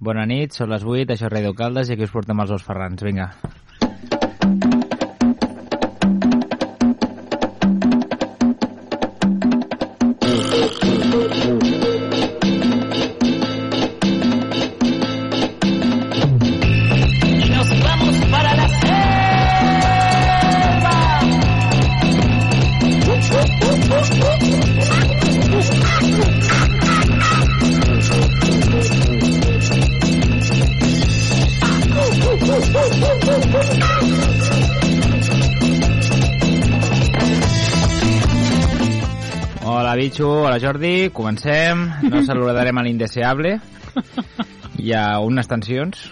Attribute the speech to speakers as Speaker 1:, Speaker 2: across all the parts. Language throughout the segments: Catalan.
Speaker 1: Bona nit, són les 8, això és Radio Caldes i aquí us portem els dos Ferrans. Vinga. Jordi. Comencem. No saludarem a l'indeseable. Hi ha unes tensions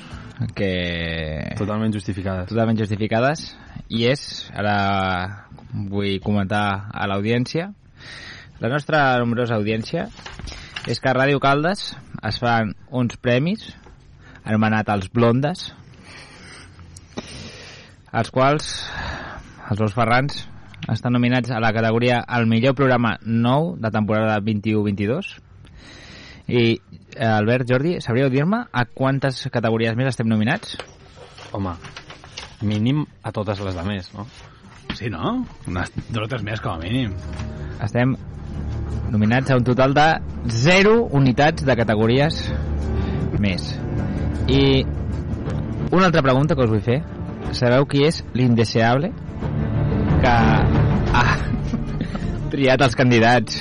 Speaker 1: que...
Speaker 2: Totalment justificades.
Speaker 1: Totalment justificades. I és, ara vull comentar a l'audiència, la nostra nombrosa audiència, és que a Ràdio Caldes es fan uns premis anomenat els Blondes, els quals els dos Ferrans estan nominats a la categoria el millor programa nou de temporada 21-22 i eh, Albert, Jordi, sabríeu dir-me a quantes categories més estem nominats?
Speaker 2: Home, mínim a totes les de més, no?
Speaker 3: Sí, no? Unes dos o tres més, com a mínim.
Speaker 1: Estem nominats a un total de 0 unitats de categories més. I una altra pregunta que us vull fer. Sabeu qui és l'indeseable que ha triat els candidats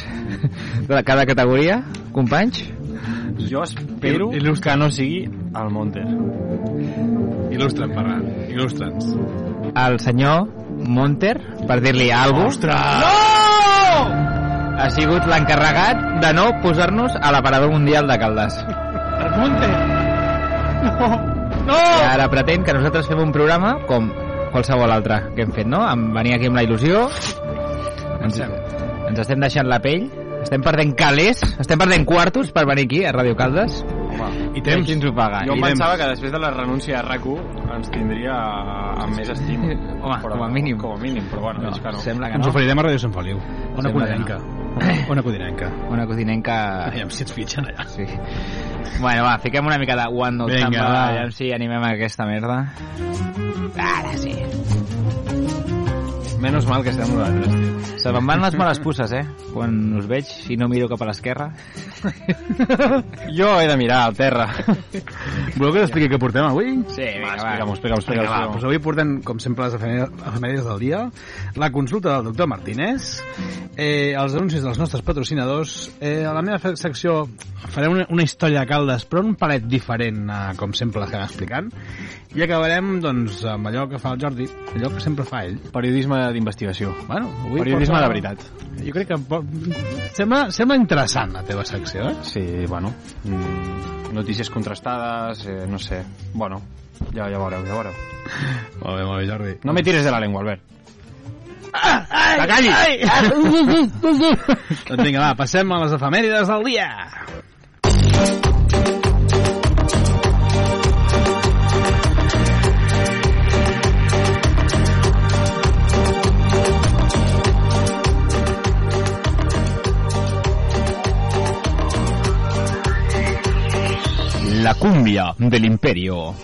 Speaker 1: de cada categoria, companys?
Speaker 2: Jo espero que no sigui el Monter.
Speaker 3: Il·lustra'm, Ferran. Il·lustra'ns.
Speaker 1: El senyor Monter, per dir-li alguna cosa,
Speaker 3: Ostres!
Speaker 1: ha sigut l'encarregat de no posar-nos a l'aparador mundial de Caldes.
Speaker 3: El Monte! No! No!
Speaker 1: I ara pretén que nosaltres fem un programa com qualsevol altre que hem fet, no? Amb venir aquí amb la il·lusió, ens, ens estem deixant la pell, estem perdent calés, estem perdent quartos per venir aquí a Ràdio Caldes.
Speaker 3: I
Speaker 1: I
Speaker 3: temps.
Speaker 1: qui ens ho paga?
Speaker 2: Jo
Speaker 1: I
Speaker 2: em
Speaker 1: temps.
Speaker 2: pensava que després de la renúncia a RAC1 ens tindria amb més estima.
Speaker 1: Home, com a mínim.
Speaker 2: Com a mínim, però bueno,
Speaker 1: No,
Speaker 2: que no.
Speaker 1: sembla que
Speaker 3: Ens
Speaker 1: no.
Speaker 3: oferirem a Ràdio Sant Feliu. Ona
Speaker 1: Sembla que
Speaker 3: codinenca. Ona codinenca.
Speaker 1: Una cosinenca...
Speaker 3: Aviam si ens fitxen allà.
Speaker 1: Sí. Bueno, va, fiquem una mica de One Note
Speaker 3: Vinga,
Speaker 1: Samba, aviam si animem aquesta merda. Ara sí.
Speaker 2: Menys mal que estem nosaltres.
Speaker 1: Se me'n van les males pusses, eh? Quan us veig i no miro cap a l'esquerra.
Speaker 2: Jo he de mirar al terra.
Speaker 3: Voleu que us expliqui què portem avui?
Speaker 1: Sí,
Speaker 2: Va, explica'm-ho, explica'm-ho,
Speaker 3: Vinga, va,
Speaker 2: explica'm-ho.
Speaker 3: doncs avui portem, com sempre, les efemè- efemèrides del dia, la consulta del doctor Martínez, eh, els anuncis dels nostres patrocinadors, eh, a la meva secció faré una, una història de caldes, però un palet diferent, eh, com sempre l'estem explicant, i acabarem, doncs, amb allò que fa el Jordi, allò que sempre fa ell.
Speaker 2: Periodisme d'investigació.
Speaker 3: Bueno, avui
Speaker 2: Periodisme
Speaker 3: porta-
Speaker 2: de veritat.
Speaker 3: Jo crec que sembla, sembla interessant la teva secció, eh?
Speaker 2: Sí, bueno, mm, notícies contrastades, eh, no sé. Bueno, ja, ja veureu, ja veureu.
Speaker 3: Molt bé, molt bé, Jordi.
Speaker 2: No me tires de la lengua, Albert.
Speaker 3: Que calli! doncs vinga, va, passem a les efemèrides del dia.
Speaker 1: La cumbia del imperio.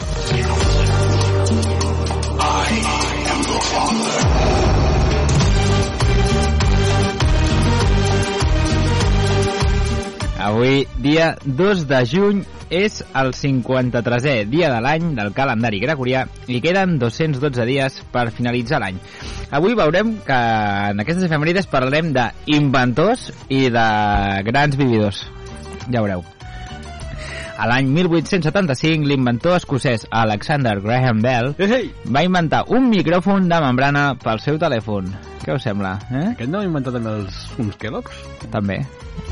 Speaker 1: Avui, dia 2 de juny, és el 53è dia de l'any del calendari gregorià i queden 212 dies per finalitzar l'any. Avui veurem que en aquestes efemèrides parlarem d'inventors i de grans vividors. Ja veureu. A l'any 1875, l'inventor escocès Alexander Graham Bell va inventar un micròfon de membrana pel seu telèfon. Què us sembla? Eh?
Speaker 3: Aquest no ha inventat també els, uns Kellogg's?
Speaker 1: També.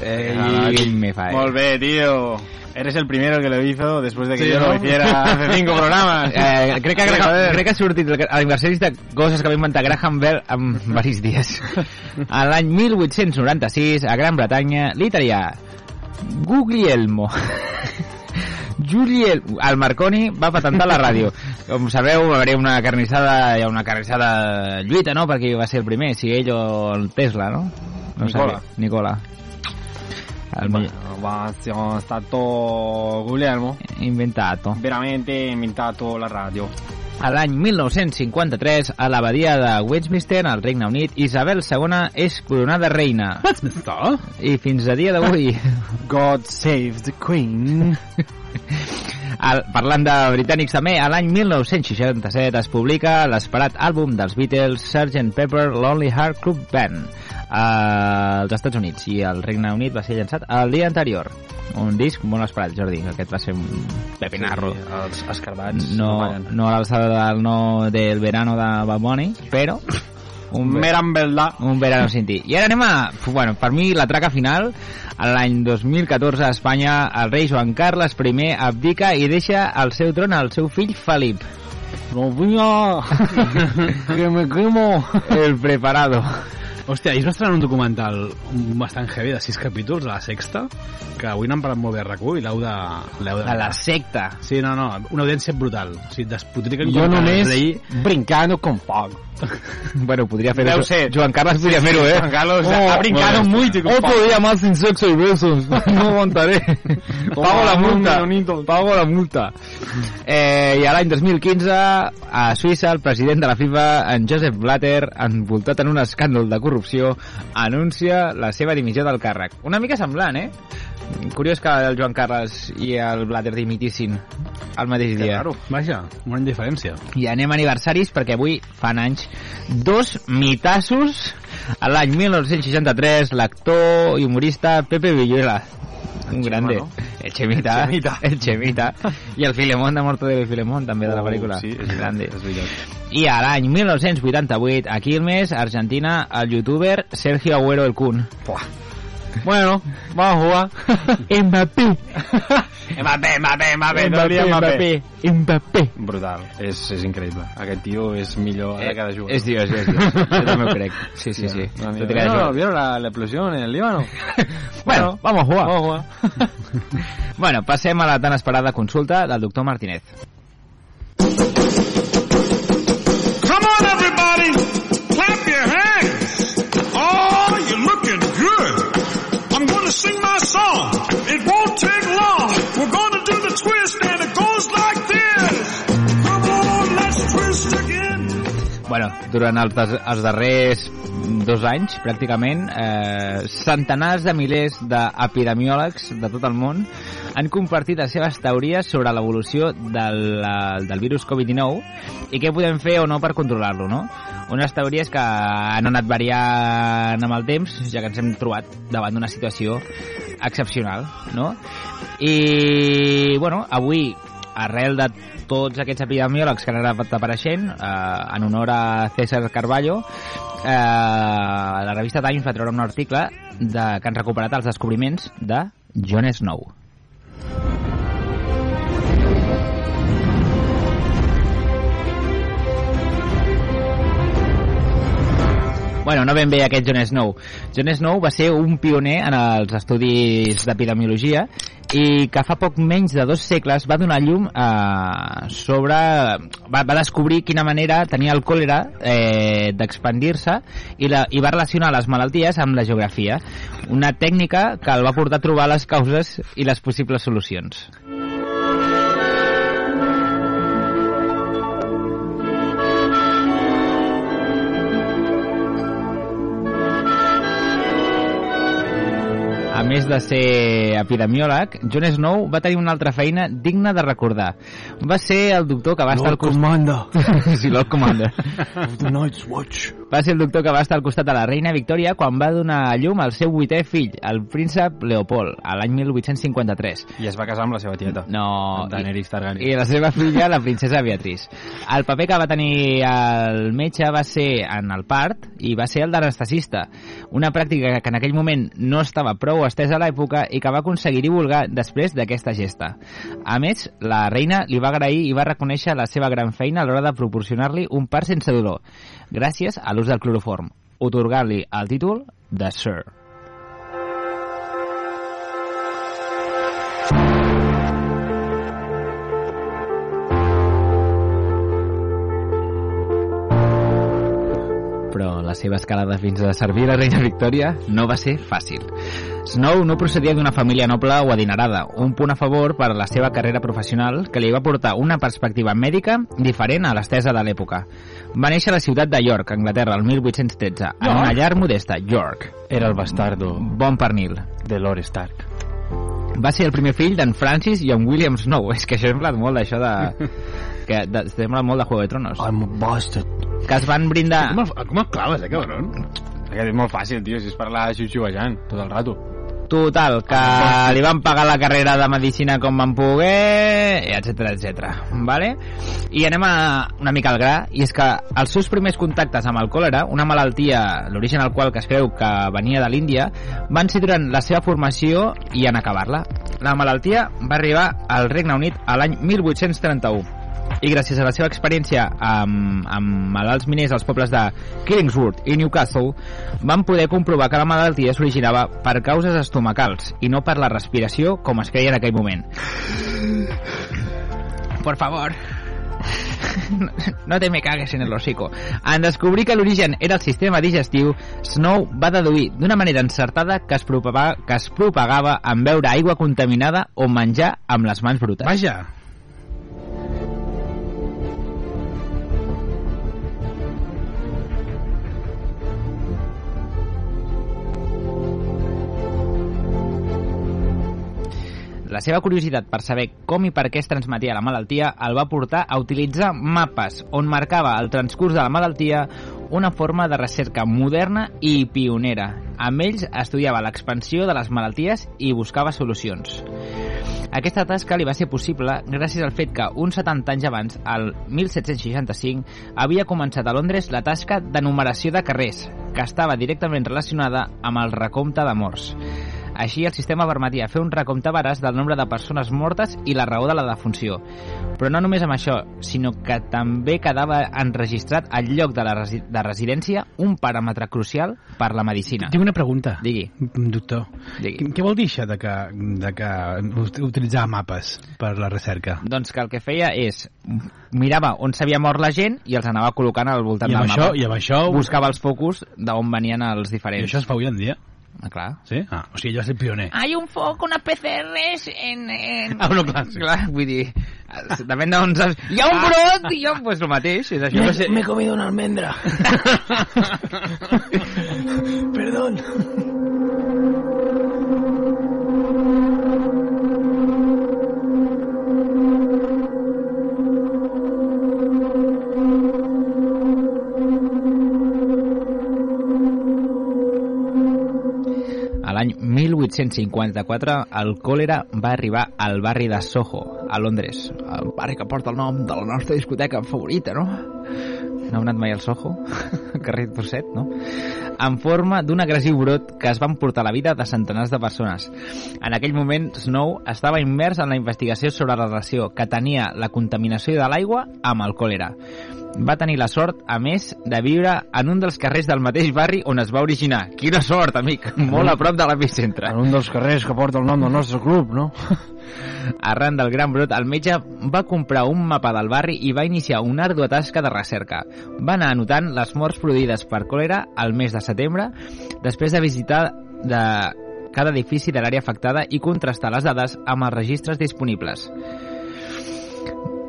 Speaker 2: Ah,
Speaker 1: Ei, me fa.
Speaker 2: Molt bé, tío. Eres el primero que lo hizo después de que
Speaker 3: Sí,
Speaker 2: yo
Speaker 3: ¿no?
Speaker 2: lo hiciera hace cinco programas.
Speaker 1: Eh, crec, que Graham, crec que ha sortit a l'aniversari de coses que va inventar Graham Bell en varis dies. A l'any 1896, a Gran Bretanya, l'italià Guglielmo Juliel, el Marconi va patentar la ràdio. Com sabeu, va haver una carnissada, hi ha una carnissada lluita, no?, perquè va ser el primer, si ell o el Tesla, no? no
Speaker 2: Nicola.
Speaker 1: sabia. Nicola. El millor-
Speaker 2: va, è stato Guglielmo
Speaker 1: Inventato.
Speaker 2: veramente inventato la radio.
Speaker 1: A l'any 1953, a l'abadia de Westminster, al Regne Unit, Isabel II és coronada reina.
Speaker 3: Westminster?
Speaker 1: I fins a dia d'avui...
Speaker 2: God save the Queen.
Speaker 1: El, parlant de britànics també, a l'any 1967 es publica l'esperat àlbum dels Beatles Sgt. Pepper Lonely Heart Club Band als Estats Units i el Regne Unit va ser llançat el dia anterior. Un disc molt esperat, Jordi. Aquest va ser un pepinarro.
Speaker 2: Sí, els escarbats
Speaker 1: no,
Speaker 2: ballen.
Speaker 1: no a l'alçada del no del verano de Bad Bunny, però un, ve-
Speaker 2: Mera en verdad.
Speaker 1: un verano sin ti. I ara anem a... Bueno, per mi la traca final, l'any 2014 a Espanya, el rei Joan Carles I abdica i deixa el seu tron al seu fill Felip,
Speaker 2: No voy que me quemo.
Speaker 1: el preparado.
Speaker 3: Hòstia, ahir es va estrenar un documental bastant heavy de sis capítols de la Sexta, que avui n'han parlat molt bé a RAC1 i l'heu de... l'heu de
Speaker 1: A la secta.
Speaker 3: Sí, no, no, una audiència brutal. O sigui, despotriquen
Speaker 2: Jo només
Speaker 3: rei.
Speaker 2: brincando con Pog.
Speaker 1: Bueno, podria fer
Speaker 2: Deu ser.
Speaker 1: Joan Carles podria fer-ho, eh?
Speaker 2: Juan Carlos
Speaker 1: Oh,
Speaker 2: ha brincado
Speaker 1: bueno.
Speaker 2: mucho con
Speaker 1: Otro día más sin sexo y besos. No aguantaré. Pago la multa. Pago la multa. Eh, I a l'any 2015, a Suïssa, el president de la FIFA, en Joseph Blatter, envoltat en un escàndol de corrupció, anuncia la seva dimissió del càrrec. Una mica semblant, eh? Curiós que el Joan Carles i el Blatter dimitissin el mateix dia.
Speaker 3: Claro. Vaja, una indiferència.
Speaker 1: I anem a aniversaris perquè avui fan anys dos mitassos. A l'any 1963, l'actor i humorista Pepe Villuela. Un grande.
Speaker 2: no?
Speaker 1: El Chemita.
Speaker 2: El Chemita.
Speaker 1: El Chemita. I el Filemón de Morto de Filemón, també, de la pel·lícula.
Speaker 2: Oh, Sí, és
Speaker 1: grande.
Speaker 2: És veritat.
Speaker 1: I a l'any 1988, a Quilmes, Argentina, el youtuber Sergio Agüero el Kun.
Speaker 2: Bueno, vamos a jugar.
Speaker 1: Mbappé.
Speaker 2: Mbappé, Mbappé, Mbappé,
Speaker 1: Mbappé, Mbappé. Mbappé.
Speaker 2: Brutal, és, és increïble. Aquest tio és millor ara cada jugador.
Speaker 1: És Dios, és Dios. Jo també ho crec. Sí, sí, sí.
Speaker 2: No,
Speaker 1: Tot i que
Speaker 2: ¿Vieron,
Speaker 1: això-
Speaker 2: ¿vieron la, la explosión en el Líbano?
Speaker 1: Bueno, vamos a jugar.
Speaker 2: Vamos a jugar.
Speaker 1: Bueno, passem a la tan esperada consulta del doctor Martínez.
Speaker 4: Sing my song. It won't take long. We're to do the twist, and it goes like this. Come on, let's twist again.
Speaker 1: Bueno, durant els, els darrers dos anys, pràcticament, eh, centenars de milers d'epidemiòlegs de tot el món han compartit les seves teories sobre l'evolució del, eh, del virus Covid-19 i què podem fer o no per controlar-lo, no? Unes teories que han anat variant amb el temps, ja que ens hem trobat davant d'una situació excepcional, no? I, bueno, avui, arrel de tots aquests epidemiòlegs que han anat apareixent, eh, en honor a César Carballo, eh, la revista Times va treure un article de, que han recuperat els descobriments de John Snow. Bueno, no ben bé aquest John Snow. John Snow va ser un pioner en els estudis d'epidemiologia i que fa poc menys de dos segles va donar llum eh, sobre... Va, va descobrir quina manera tenia el còlera eh, d'expandir-se i, la, i va relacionar les malalties amb la geografia. Una tècnica que el va portar a trobar les causes i les possibles solucions. Més de ser epidemiòleg, John Snow va tenir una altra feina digna de recordar. Va ser el doctor que va estar al costat...
Speaker 2: Commander
Speaker 1: sí, Lord Commander.
Speaker 2: of the Night's Watch.
Speaker 1: Va ser el doctor que va estar al costat de la reina Victòria quan va donar a llum al seu vuitè fill, el príncep Leopold, a l'any 1853.
Speaker 2: I es va casar amb la seva tieta.
Speaker 1: No,
Speaker 2: Daenerys Targaryen.
Speaker 1: I la seva filla, la princesa Beatriz. El paper que va tenir el metge va ser en el part i va ser el d'anestesista, una pràctica que en aquell moment no estava prou estesa a l'època i que va aconseguir divulgar després d'aquesta gesta. A més, la reina li va agrair i va reconèixer la seva gran feina a l'hora de proporcionar-li un part sense dolor, gràcies a l'ús del cloroform, otorgant-li el títol de Sir. Però la seva escalada fins a servir la reina Victòria no va ser fàcil. Snow no procedia d'una família noble o adinerada, un punt a favor per a la seva carrera professional que li va portar una perspectiva mèdica diferent a l'estesa de l'època. Va néixer a la ciutat de York, Anglaterra, el 1813, en una llar modesta, York.
Speaker 2: Era el bastardo
Speaker 1: Bon pernil.
Speaker 2: de Lord Stark.
Speaker 1: Va ser el primer fill d'en Francis i en William Snow. És que això sembla molt d'això de... que de, sembla molt de Juego de Tronos.
Speaker 2: I'm a bastard.
Speaker 1: Que es van brindar...
Speaker 3: Com, el- com el claves, eh, cabron?
Speaker 2: Aquest és molt fàcil, tio, si és parlar xiu-xiuejant tot el rato.
Speaker 1: Total, que li van pagar la carrera de medicina com van poder, etc etc. Vale? I anem a una mica al gra, i és que els seus primers contactes amb el còlera, una malaltia, l'origen al qual que es creu que venia de l'Índia, van ser durant la seva formació i en acabar-la. La malaltia va arribar al Regne Unit a l'any 1831 i gràcies a la seva experiència amb, amb malalts miners als pobles de Killingsworth i Newcastle van poder comprovar que la malaltia s'originava per causes estomacals i no per la respiració com es creia en aquell moment. Por favor. No te me cagues en el hocico. En descobrir que l'origen era el sistema digestiu, Snow va deduir d'una manera encertada que es, propagava, que es propagava en beure aigua contaminada o menjar amb les mans brutes.
Speaker 3: Vaja.
Speaker 1: La seva curiositat per saber com i per què es transmetia la malaltia el va portar a utilitzar mapes on marcava el transcurs de la malaltia una forma de recerca moderna i pionera. Amb ells estudiava l'expansió de les malalties i buscava solucions. Aquesta tasca li va ser possible gràcies al fet que uns 70 anys abans, al 1765, havia començat a Londres la tasca de numeració de carrers, que estava directament relacionada amb el recompte de morts. Així, el sistema permetia fer un recompte veraç del nombre de persones mortes i la raó de la defunció. Però no només amb això, sinó que també quedava enregistrat al lloc de la resi de residència un paràmetre crucial per la medicina.
Speaker 3: Tinc una pregunta.
Speaker 1: Digui.
Speaker 3: Doctor,
Speaker 1: Digui.
Speaker 3: Què, vol dir això de que, de que ut- utilitzar mapes per la recerca?
Speaker 1: Doncs que el que feia és mirava on s'havia mort la gent i els anava col·locant al voltant
Speaker 3: I
Speaker 1: del
Speaker 3: això,
Speaker 1: mapa.
Speaker 3: I amb això...
Speaker 1: Buscava els focus d'on venien els
Speaker 3: I
Speaker 1: diferents.
Speaker 3: això es fa avui en dia?
Speaker 1: Ah, clar.
Speaker 3: Sí? Ah, o sigui, ell va ser pioner.
Speaker 1: Hay un foc, unas PCRs en... en...
Speaker 3: Ah, no, clar, sí.
Speaker 1: clar, vull dir, depèn d'on saps... Hi ha un brot i jo, pues el mateix, és això.
Speaker 2: Me, me he comido una almendra. Perdón.
Speaker 1: 1854, el còlera va arribar al barri de Soho, a Londres. El barri que porta el nom de la nostra discoteca favorita, no? No heu anat mai al Soho? Carrer Torset, no? En forma d'un agressiu brot que es va emportar la vida de centenars de persones. En aquell moment, Snow estava immers en la investigació sobre la relació que tenia la contaminació de l'aigua amb el còlera. Va tenir la sort, a més, de viure en un dels carrers del mateix barri on es va originar. Quina sort, amic! Molt a prop de l'epicentre.
Speaker 2: En un dels carrers que porta el nom del nostre club, no?
Speaker 1: Arran del gran brot, el metge va comprar un mapa del barri i va iniciar una ardua tasca de recerca. Va anar anotant les morts produïdes per còlera al mes de setembre, després de visitar de cada edifici de l'àrea afectada i contrastar les dades amb els registres disponibles.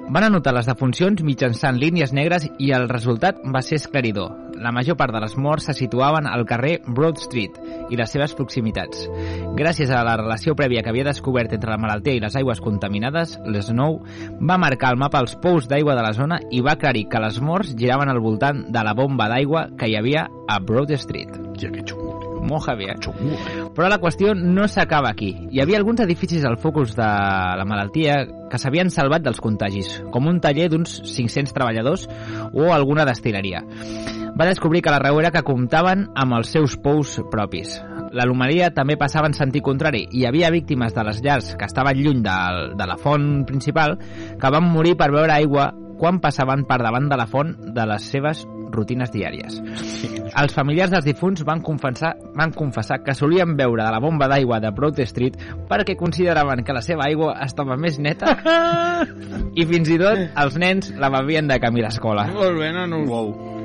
Speaker 1: Van anotar les defuncions mitjançant línies negres i el resultat va ser esclaridor. La major part de les morts se situaven al carrer Broad Street i les seves proximitats. Gràcies a la relació prèvia que havia descobert entre la malaltia i les aigües contaminades, l'Snow va marcar al mapa els pous d'aigua de la zona i va aclarir que les morts giraven al voltant de la bomba d'aigua que hi havia a Broad Street.
Speaker 3: Ja, que xungo.
Speaker 1: Molt heavy, eh? Però la qüestió no s'acaba aquí. Hi havia alguns edificis al focus de la malaltia que s'havien salvat dels contagis, com un taller d'uns 500 treballadors o alguna destileria. Va descobrir que la raó era que comptaven amb els seus pous propis. L'anomalia també passava en sentit contrari. Hi havia víctimes de les llars que estaven lluny de, de la font principal que van morir per beure aigua quan passaven per davant de la font de les seves rutines diàries. Els familiars dels difunts van confessar, van confessar que solien beure de la bomba d'aigua de Broad Street perquè consideraven que la seva aigua estava més neta i fins i tot els nens la bevien de camí a l'escola.
Speaker 3: Molt bé, nano.
Speaker 2: Wow.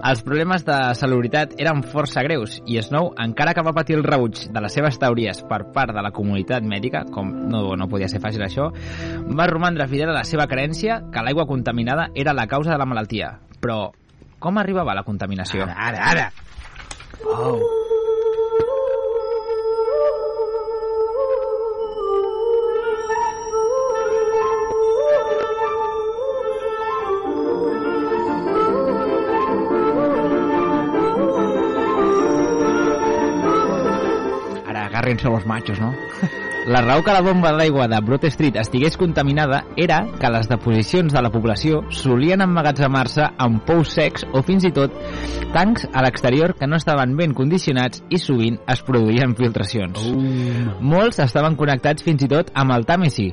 Speaker 1: Els problemes de salubritat eren força greus i Snow, encara que va patir el rebuig de les seves teories per part de la comunitat mèdica, com no, no podia ser fàcil això, va romandre fidel a la seva creencia que l'aigua contaminada era la causa de la malaltia. Però com arribava la contaminació?
Speaker 3: Ara, ara. Oh.
Speaker 1: Ara agárrense los machos, no? La raó que la bomba d'aigua de Broad Street estigués contaminada era que les deposicions de la població solien emmagatzemar-se en pous secs o fins i tot tancs a l'exterior que no estaven ben condicionats i sovint es produïen filtracions.
Speaker 3: Uh.
Speaker 1: Molts estaven connectats fins i tot amb el Tàmesi,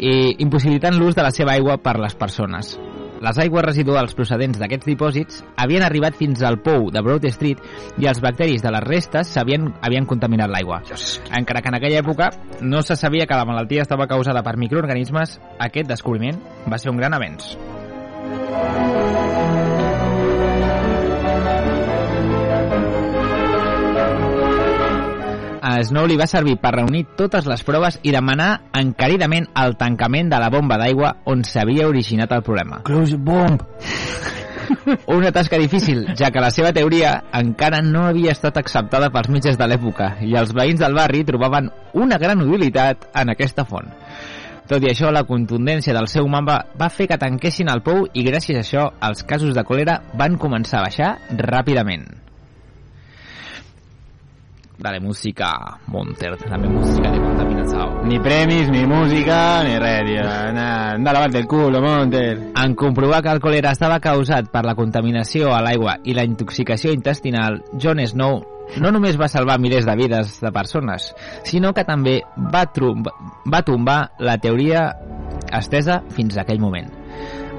Speaker 1: i impossibilitant l'ús de la seva aigua per les persones. Les aigües residuals procedents d'aquests dipòsits havien arribat fins al pou de Broad Street i els bacteris de les restes havien, havien contaminat l'aigua. Encara que en aquella època no se sabia que la malaltia estava causada per microorganismes, aquest descobriment va ser un gran avenç. A Snow li va servir per reunir totes les proves i demanar encaridament el tancament de la bomba d'aigua on s'havia originat el problema.
Speaker 3: Close bomb.
Speaker 1: Una tasca difícil, ja que la seva teoria encara no havia estat acceptada pels metges de l'època i els veïns del barri trobaven una gran utilitat en aquesta font. Tot i això, la contundència del seu mamba va fer que tanquessin el pou i gràcies a això els casos de còlera van començar a baixar ràpidament. Dale, música, Monter, també música de contaminació.
Speaker 2: Ni premis, ni música, ni res, tio. Anda, anda a lavarte el culo, Monter.
Speaker 1: En comprovar que el còlera estava causat per la contaminació a l'aigua i la intoxicació intestinal, John Snow no només va salvar milers de vides de persones, sinó que també va, va tombar la teoria estesa fins a aquell moment.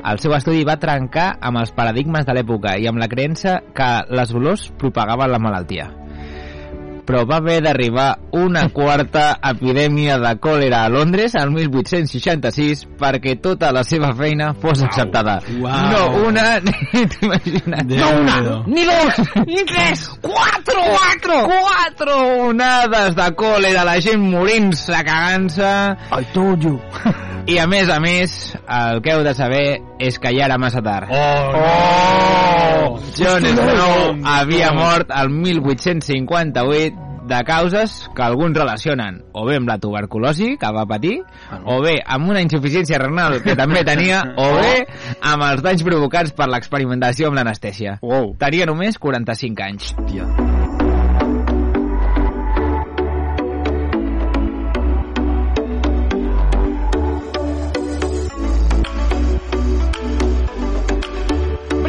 Speaker 1: El seu estudi va trencar amb els paradigmes de l'època i amb la creença que les olors propagaven la malaltia però va haver d'arribar una quarta epidèmia de còlera a Londres al 1866 perquè tota la seva feina fos acceptada.
Speaker 3: Uau.
Speaker 1: No una, ni t'imagines. No una, ni dos, ni tres, quatre, quatre, quatre onades de còlera, la gent morint-se, cagant-se...
Speaker 3: I told you.
Speaker 1: I a més a més, el que heu de saber és que ja era massa tard.
Speaker 3: Oh,
Speaker 1: John Snow havia mort el 1858 de causes que alguns relacionen o bé amb la tuberculosi que va patir, o bé amb una insuficiència renal que també tenia, o bé amb els danys provocats per l'experimentació amb l'anestèsia.
Speaker 2: Wow.
Speaker 1: Tenia només 45 anys.
Speaker 2: Tia.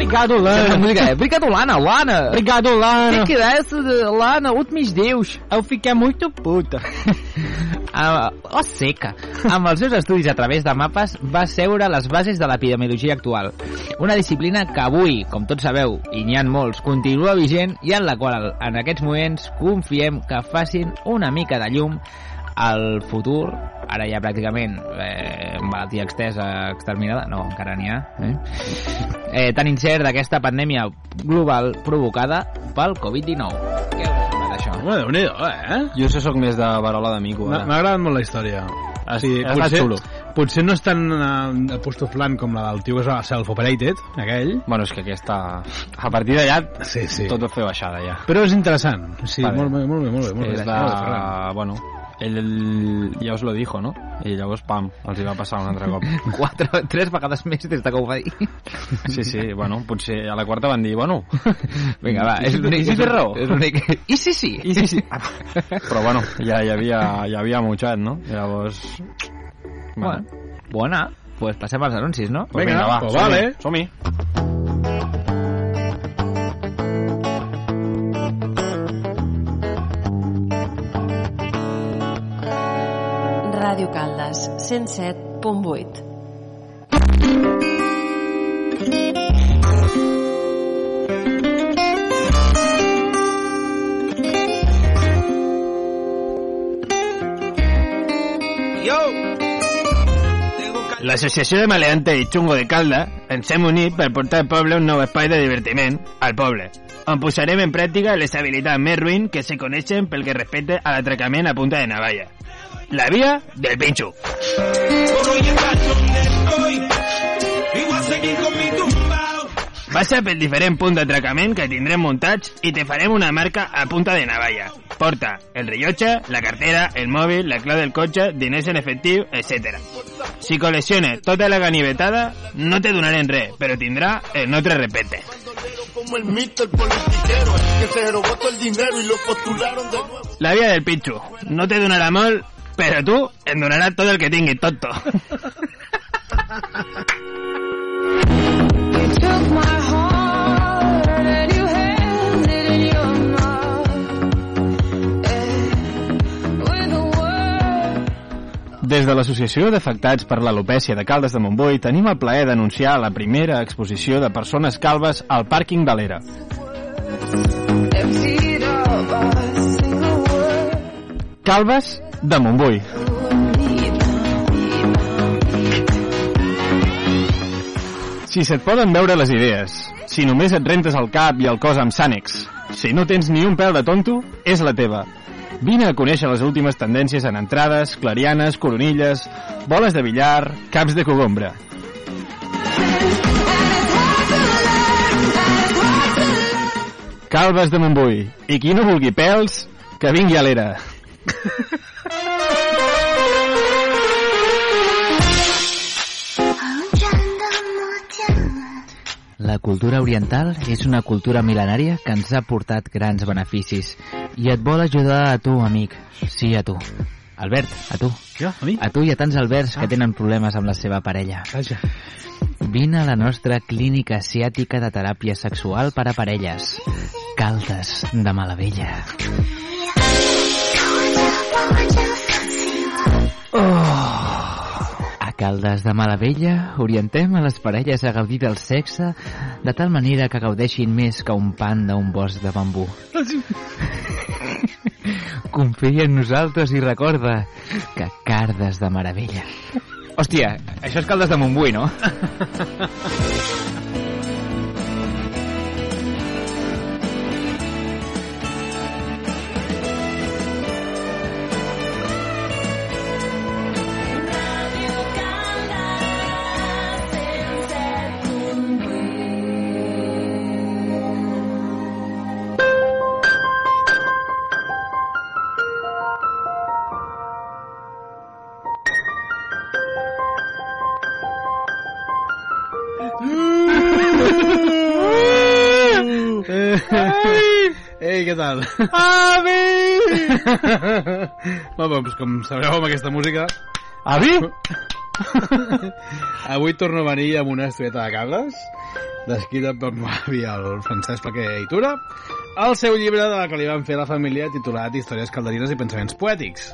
Speaker 1: Obrigado, Lana. música é Obrigado, Lana. Lana.
Speaker 3: Obrigado,
Speaker 1: O
Speaker 3: Lana.
Speaker 1: que que é essa, de- Lana? Últimos Deus.
Speaker 3: Eu fiquei muito puta.
Speaker 1: Ah, oh, seca. Amb els seus estudis a través de mapes va seure les bases de l'epidemiologia actual. Una disciplina que avui, com tots sabeu, i n'hi ha molts, continua vigent i en la qual en aquests moments confiem que facin una mica de llum al futur, ara ja pràcticament eh, malaltia extesa, exterminada, no, encara n'hi ha, eh? Eh, tan incert d'aquesta pandèmia global provocada pel Covid-19. Què us això?
Speaker 3: Home, Déu-n'hi-do, eh?
Speaker 2: Jo això sóc més de Barola de Mico,
Speaker 3: M'ha
Speaker 2: ara.
Speaker 3: m'ha agradat molt la història.
Speaker 2: Has anat
Speaker 3: potser,
Speaker 2: xulo.
Speaker 3: potser no és tan uh, apostoflant com la del tio que es va self-operated, aquell.
Speaker 2: Bueno, és que aquesta... A partir d'allà
Speaker 3: Sí, sí.
Speaker 2: tot va fer baixada, ja.
Speaker 3: Però és interessant. Sí,
Speaker 2: bé.
Speaker 3: molt bé, molt bé, molt bé. Molt bé,
Speaker 2: és de...
Speaker 3: molt bé.
Speaker 2: Bueno, ell ja us lo dijo, no? I llavors, pam, els hi va passar un altre cop.
Speaker 1: Quatre, tres vegades més des de que ho va dir.
Speaker 2: Sí, sí, bueno, potser a la quarta van dir, bueno...
Speaker 1: Vinga, va, és l'únic...
Speaker 2: I si té raó?
Speaker 1: És l'únic... I sí, sí.
Speaker 2: I sí, sí. Però bueno, ja hi havia, ja havia mutxat, no? Llavors...
Speaker 1: Bueno, bona. Pues passem als anuncis, no?
Speaker 2: Pues
Speaker 3: Vinga,
Speaker 2: va,
Speaker 3: pues
Speaker 2: som-hi,
Speaker 3: vale.
Speaker 2: Som-hi.
Speaker 5: Ràdio Caldes, 107.8.
Speaker 6: Yo, tengo L'Associació de Maleante i Xungo de Calda ens hem unit per portar al poble un nou espai de divertiment, al poble, on posarem en pràctica les habilitats més ruïn que se coneixen pel que respecte a l'atracament a punta de navalla. La via del pinxo. Passa pel diferent punt d'atracament que tindrem muntats i te farem una marca a punta de navalla. Porta el rellotge, la cartera, el mòbil, la clau del cotxe, diners en efectiu, etc. Si col·lecciones tota la ganivetada, no te donarem res, però tindrà el nostre
Speaker 7: nuevo.
Speaker 6: La via del pitxo. No te donarà molt, però tu em donaràs tot el que tinguis, tonto.
Speaker 8: took my heart and you held it in your
Speaker 2: Des de l'Associació d'Afectats per l'Alopècia de Caldes de Montbui tenim el plaer d'anunciar la primera exposició de persones calves al pàrquing de l'Era. Calves de Montbui. Si se't poden veure les idees, si només et rentes el cap i el cos amb Sànex, si no tens ni un pèl de tonto, és la teva. Vine a conèixer les últimes tendències en entrades, clarianes, coronilles, boles de billar, caps de cogombra. Calves de Montbui. I qui no vulgui pèls, que vingui a l'era.
Speaker 1: La cultura oriental és una cultura mil·lenària que ens ha portat grans beneficis i et vol ajudar a tu, amic. Sí, a tu. Albert, a tu.
Speaker 3: Jo? A mi?
Speaker 1: A tu i a tants Alberts que tenen problemes amb la seva parella.
Speaker 3: Vaja.
Speaker 1: Vine a la nostra clínica asiàtica de teràpia sexual per a parelles. Caldes de Malavella. A Caldes de Malavella orientem a les parelles a gaudir del sexe de tal manera que gaudeixin més que un pan d'un bosc de bambú. Confia en nosaltres i recorda que Cardes de Meravella. Hòstia, això és Caldes de Montbui, no?
Speaker 3: tal?
Speaker 2: Avi!
Speaker 3: Bueno, doncs com sabreu amb aquesta música,
Speaker 2: Avi?
Speaker 3: avui torno a venir amb una historieta de cables, descrita per l'avi el Francesc Paquer i Tura, el seu llibre de que li van fer la família titulat Històries calderines i pensaments poètics.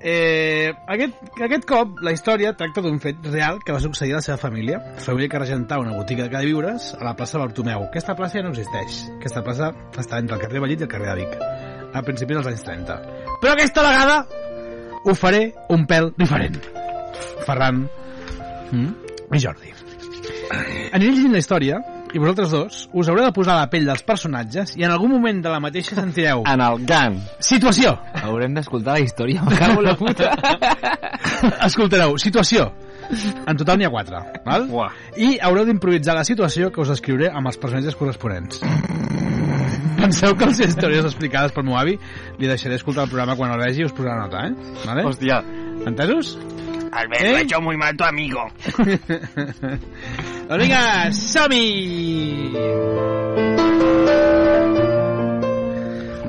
Speaker 3: Eh, aquest, aquest cop la història tracta d'un fet real que va succeir a la seva família. Família que regentava una botiga de queviures a la plaça Bartomeu. Aquesta plaça ja no existeix. Aquesta plaça està entre el carrer Vallit i el carrer de Vic a principis dels anys 30 però aquesta vegada ho faré un pèl diferent. Ferran
Speaker 1: Mm?
Speaker 3: i Jordi. Aniré llegint la història i vosaltres dos us haureu de posar a la pell dels personatges i en algun moment de la mateixa sentireu
Speaker 2: En el GAN.
Speaker 3: situació
Speaker 1: Haurem d'escoltar la història, me cago la puta.
Speaker 3: Escoltareu, situació. En total n'hi ha quatre, val?
Speaker 2: Uah.
Speaker 3: I haureu d'improvisar la situació que us escriuré amb els personatges corresponents. Penseu que les històries explicades pel meu avi li deixaré escoltar el programa quan el vegi i us posarà nota, eh? Vale?
Speaker 2: Hòstia.
Speaker 3: Entesos?
Speaker 6: Albert,
Speaker 3: ¿Eh?
Speaker 6: lo ha hecho muy mal tu amigo.
Speaker 3: vinga, som-hi!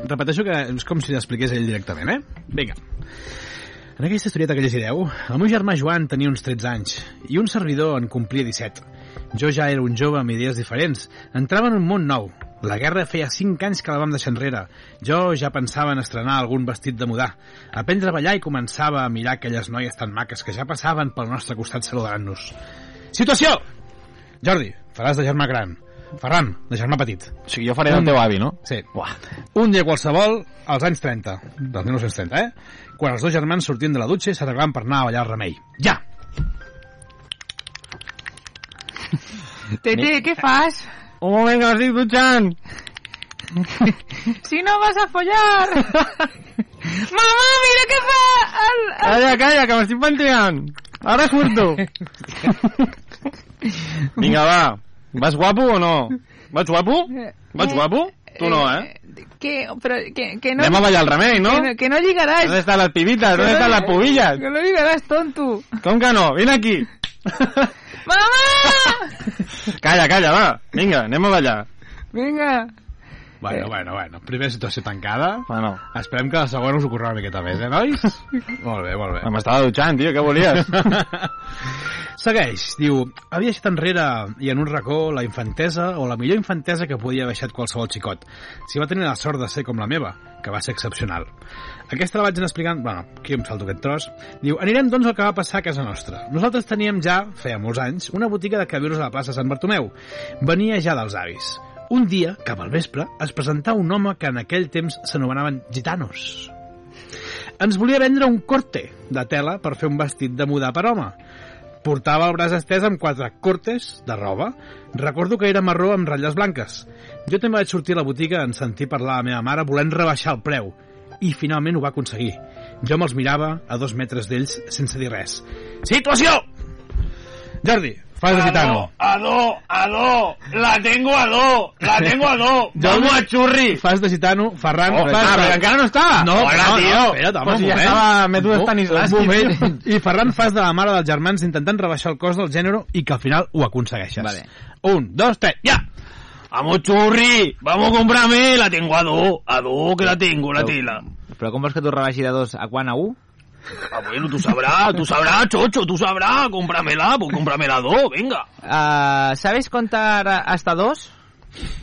Speaker 3: Repeteixo que és com si l'expliqués ell directament, eh? Vinga. En aquesta historieta que llegireu, el meu germà Joan tenia uns 13 anys i un servidor en complia 17. Jo ja era un jove amb idees diferents. Entrava en un món nou. La guerra feia 5 anys que la vam deixar enrere. Jo ja pensava en estrenar algun vestit de mudar, aprendre a ballar i començava a mirar aquelles noies tan maques que ja passaven pel nostre costat saludant-nos. Situació! Jordi, faràs de germà gran. Ferran, de germà petit.
Speaker 2: O sigui, jo faré del teu avi, no?
Speaker 3: Sí. Uah. Un dia qualsevol, als anys 30, dels 1930, eh? Quan els dos germans sortien de la dutxa i s'arreglaven per anar a ballar al remei. Ja!
Speaker 1: Tete, què fas?
Speaker 9: Que m'estic dutxant.
Speaker 1: Si no vas a follar! Mamà, mira què fa! El, el...
Speaker 9: Calla, calla, que m'estic pentinant. Ara surto. Vinga, va. Vas guapo o no? Vaig guapo? Vaig guapo? Tu no, eh?
Speaker 1: Que, però, que, que no...
Speaker 9: Anem a ballar el remei, no?
Speaker 1: Que no, que no lligaràs.
Speaker 9: ¿Dónde están las pibitas? ¿Dónde
Speaker 1: Que
Speaker 9: están
Speaker 1: no-
Speaker 9: las pubillas?
Speaker 1: Que no lligaràs, tonto.
Speaker 9: Com que no? Vine aquí.
Speaker 1: Mamà!
Speaker 9: Calla, calla, va. Vinga, anem a ballar.
Speaker 1: Vinga.
Speaker 3: Bueno, bueno, bueno. Primera situació tancada.
Speaker 9: Bueno,
Speaker 3: Esperem que la segona us ocorrerà una miqueta més, eh, nois? molt bé, molt bé.
Speaker 9: m'estava dutxant, tio, què volies?
Speaker 3: Segueix, diu, havia deixat enrere i en un racó la infantesa o la millor infantesa que podia haver deixat qualsevol xicot. Si va tenir la sort de ser com la meva, que va ser excepcional. Aquesta la vaig anar explicant... Bueno, aquí em salto aquest tros. Diu, anirem doncs al que va passar a casa nostra. Nosaltres teníem ja, feia molts anys, una botiga de cabirros a la plaça Sant Bartomeu. Venia ja dels avis. Un dia, cap al vespre, es presentà un home que en aquell temps s'anomenaven gitanos. Ens volia vendre un corte de tela per fer un vestit de mudar per home. Portava el braç estès amb quatre cortes de roba. Recordo que era marró amb ratlles blanques. Jo també vaig sortir a la botiga en sentir parlar a la meva mare volent rebaixar el preu. I finalment ho va aconseguir. Jo me'ls mirava a dos metres d'ells sense dir res. Situació! Jordi, fas de gitano.
Speaker 2: A do, a do, la tengo a do, la tengo a do. Vamos a churri.
Speaker 3: Fas de gitano. Ferran,
Speaker 9: Oh,
Speaker 3: fas
Speaker 9: ah,
Speaker 3: de...
Speaker 9: però encara no està.
Speaker 3: No,
Speaker 9: Hola,
Speaker 3: no,
Speaker 9: tio.
Speaker 3: no, espera't, home,
Speaker 9: Pues
Speaker 3: un
Speaker 9: ja
Speaker 3: moment.
Speaker 9: estava mètode
Speaker 3: Un
Speaker 9: Stanislavski.
Speaker 3: Un moment. I Ferran fas de la mare dels germans intentant rebaixar el cost del gènere i que al final ho aconsegueixes.
Speaker 1: Vale.
Speaker 3: Un, dos, tres, ja!
Speaker 2: Vamos churri, vamos a comprarme, la tengo a do, a do que la tengo, la tela.
Speaker 1: Però com vols que t'ho rebaixi de dos a quan a un?
Speaker 2: Ah, bueno, tú sabrás, tú sabrás, chocho, tú sabrás, cómpramela, pues cómpramela a do, venga.
Speaker 1: Uh, ¿Sabes contar hasta dos?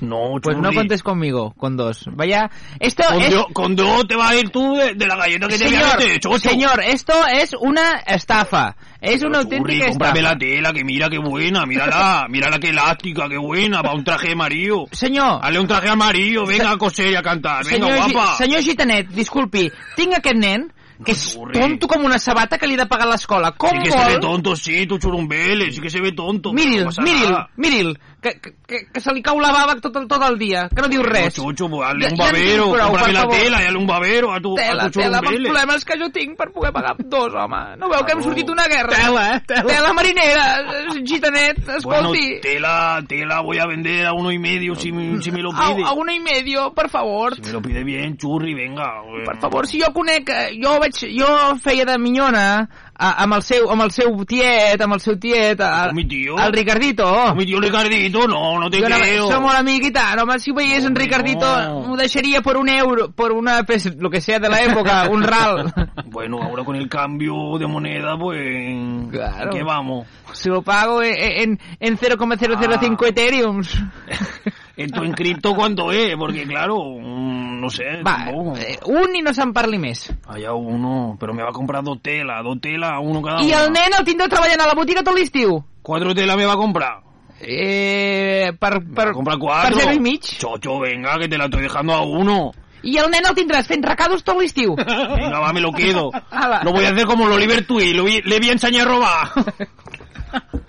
Speaker 2: No,
Speaker 1: Pues no
Speaker 2: churri.
Speaker 1: contes conmigo, con dos. Vaya, esto
Speaker 2: Con,
Speaker 1: es...
Speaker 2: do, con do te vas a ir tú de, de la galleta que te a
Speaker 1: Señor,
Speaker 2: meter, chocho.
Speaker 1: señor, esto es una estafa. Es
Speaker 2: Pero,
Speaker 1: una
Speaker 2: churri,
Speaker 1: auténtica
Speaker 2: cómprame
Speaker 1: estafa.
Speaker 2: la tela, que mira qué buena, mírala, mírala qué elástica, qué buena, para un traje amarillo.
Speaker 1: Senyor,
Speaker 2: Dale un traje amarillo, venga a coser y a cantar, venga
Speaker 1: senyor,
Speaker 2: guapa.
Speaker 1: Senyor Gitanet, disculpi, tinc aquest nen que és tonto com una sabata que li he de pagar a l'escola. Com
Speaker 2: Sí que se ve
Speaker 1: vol?
Speaker 2: tonto, sí, tu churumbele, sí que se ve tonto.
Speaker 1: Miri'l,
Speaker 2: no
Speaker 1: miri'l, miri'l, que, que, que, se li cau la bava tot el, tot el dia, que no diu res.
Speaker 2: No, hazle
Speaker 1: Ja-
Speaker 2: un
Speaker 1: ja
Speaker 2: babero, cómprame
Speaker 1: per
Speaker 2: la tela hazle un babero a tu,
Speaker 1: Tela,
Speaker 2: a tu
Speaker 1: tela, amb els problemes que jo tinc per poder pagar dos, home. No veu que hem sortit una guerra?
Speaker 2: Tela, eh, tela.
Speaker 1: Tela marinera, eh, gitanet,
Speaker 2: Bueno,
Speaker 1: escolti.
Speaker 2: tela, tela voy a vender a uno y medio si, si me lo
Speaker 1: a,
Speaker 2: pide.
Speaker 1: a una y medio, per favor.
Speaker 2: Si me lo pide bien, churri, venga.
Speaker 1: Per favor, si jo conec... eh, Jo, vaig, jo feia de minyona a, amb, el seu, amb el seu tiet, amb el seu tiet, a,
Speaker 2: mi tío.
Speaker 1: el Ricardito.
Speaker 2: Mi tío Ricardito, no, no te
Speaker 1: no,
Speaker 2: creo.
Speaker 1: som molt amic i tant, home, si ho veiés en Ricardito,
Speaker 2: no.
Speaker 1: m'ho deixaria per un euro, per una, pues, lo que sea de la època, un ral.
Speaker 2: Bueno, ahora con el cambio de moneda, pues...
Speaker 1: Claro.
Speaker 2: ¿a ¿Qué vamos?
Speaker 1: Si lo pago en, en 0,005
Speaker 2: Ah.
Speaker 1: Ethereums.
Speaker 2: ¿Esto en cripto cuánto es? Porque claro, mm, no sé,
Speaker 1: Va, eh, un i no se'n parli més.
Speaker 2: Uno, pero me va a comprar dos telas, dos telas, uno cada
Speaker 1: I
Speaker 2: una.
Speaker 1: el nen el tindreu treballant a la botiga tot l'estiu.
Speaker 2: Cuatro telas me va a comprar.
Speaker 1: Eh, per,
Speaker 2: comprar cuatro.
Speaker 1: per zero i mig.
Speaker 2: Chocho, venga, que te la estoy dejando a uno.
Speaker 1: I el nen el tindràs fent recados tot l'estiu.
Speaker 2: Venga, va, me lo quedo.
Speaker 1: Ala.
Speaker 2: Lo voy a hacer como el Oliver Twist, le voy a enseñar a robar.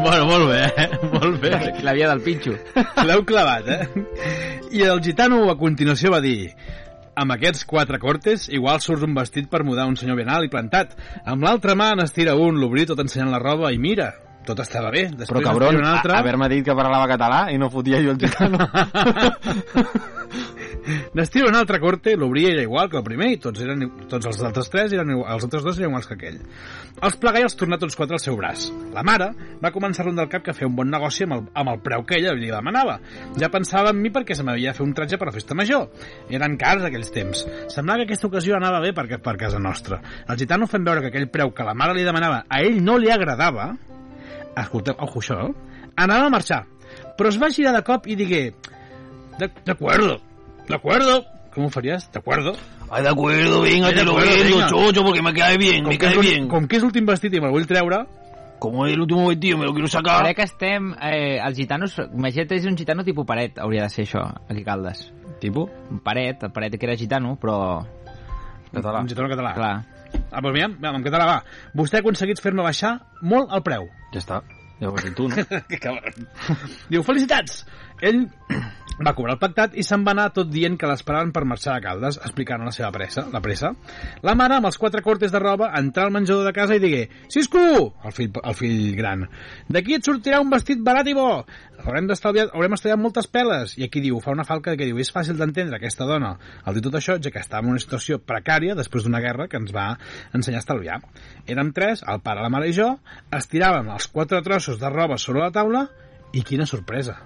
Speaker 3: Bueno, molt bé, eh? Molt bé.
Speaker 1: La via del pinxo.
Speaker 3: L'heu clavat, eh? I el gitano a continuació va dir amb aquests quatre cortes, igual surts un vestit per mudar un senyor ben alt i plantat. Amb l'altra mà n'estira un, l'obrí tot ensenyant la roba i mira, tot estava bé. Després
Speaker 9: Però cabron,
Speaker 3: altre...
Speaker 9: haver-me dit que parlava català i no fotia jo el gitano.
Speaker 3: N'estira un altre corte, l'obria era igual que el primer i tots, eren, tots els altres tres eren, els altres dos eren iguals que aquell. Els plegà i els tornà tots quatre al seu braç. La mare va començar rondar el cap que feia un bon negoci amb el, amb el preu que ella li demanava. Ja pensava en mi perquè se m'havia de fer un tratge per a festa major. Eren cars aquells temps. Semblava que aquesta ocasió anava bé per, per casa nostra. El gitano fent veure que aquell preu que la mare li demanava a ell no li agradava, escolteu, ojo això, anava a marxar. Però es va girar de cop i digué de, de acuerdo. Com ho faries? De acuerdo.
Speaker 2: Ay, de acuerdo, venga, te lo
Speaker 3: acuerdo,
Speaker 2: vendo, chocho, porque me cae bien, me cae
Speaker 3: és,
Speaker 2: bien.
Speaker 3: com que és l'últim vestit i me'l vull treure,
Speaker 2: Como es el último vestido, me lo quiero sacar.
Speaker 1: Crec que estem... Eh, els gitanos... Imagina't, és un gitano tipus paret, hauria de ser això, aquí a Caldes.
Speaker 9: Tipus?
Speaker 1: Un paret, el paret que era gitano, però...
Speaker 9: Català.
Speaker 3: un gitano català.
Speaker 1: Clar.
Speaker 3: Ah, doncs mira, en català va. Vostè ha aconseguit fer-me baixar molt el preu.
Speaker 9: Ja està.
Speaker 2: Ja ho has dit tu, no?
Speaker 3: que cabron. Diu, felicitats! Ell va cobrar el pactat i se'n va anar tot dient que l'esperaven per marxar a Caldes, explicant la seva pressa, la pressa. La mare, amb els quatre cortes de roba, entrà al menjador de casa i digué Cisco, el fill, el fill gran, d'aquí et sortirà un vestit barat i bo. Haurem, d'estalviar- haurem estalviat moltes peles. I aquí diu, fa una falca que diu, és fàcil d'entendre aquesta dona al dir tot això, ja que estava en una situació precària després d'una guerra que ens va ensenyar a estalviar. Érem tres, el pare, la mare i jo, estiràvem els quatre trossos de roba sobre la taula i quina sorpresa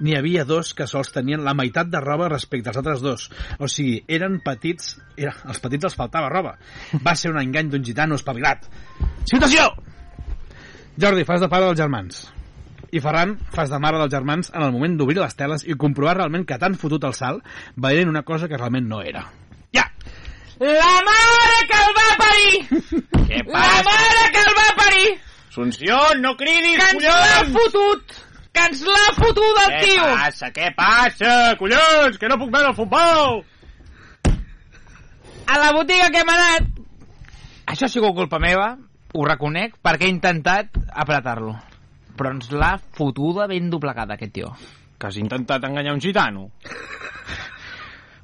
Speaker 3: n'hi havia dos que sols tenien la meitat de roba respecte als altres dos. O sigui, eren petits... Era, als petits els faltava roba. Va ser un engany d'un gitano espavilat. Situació! Jordi, fas de pare dels germans. I Ferran, fas de mare dels germans en el moment d'obrir les teles i comprovar realment que t'han fotut el salt veient una cosa que realment no era. Ja!
Speaker 1: La mare que el va parir!
Speaker 6: Què
Speaker 1: La mare que el va parir!
Speaker 6: Assumpció, no cridis,
Speaker 1: Que ens l'ha fotut! Que ens l'ha fotut el
Speaker 6: Què
Speaker 1: tio!
Speaker 6: passa, què passa, collons, que no puc veure el futbol!
Speaker 1: A la botiga que hem anat... Això ha sigut culpa meva, ho reconec, perquè he intentat apretar-lo. Però ens l'ha fotuda ben doblegada, aquest tio.
Speaker 2: Que has intentat enganyar un gitano.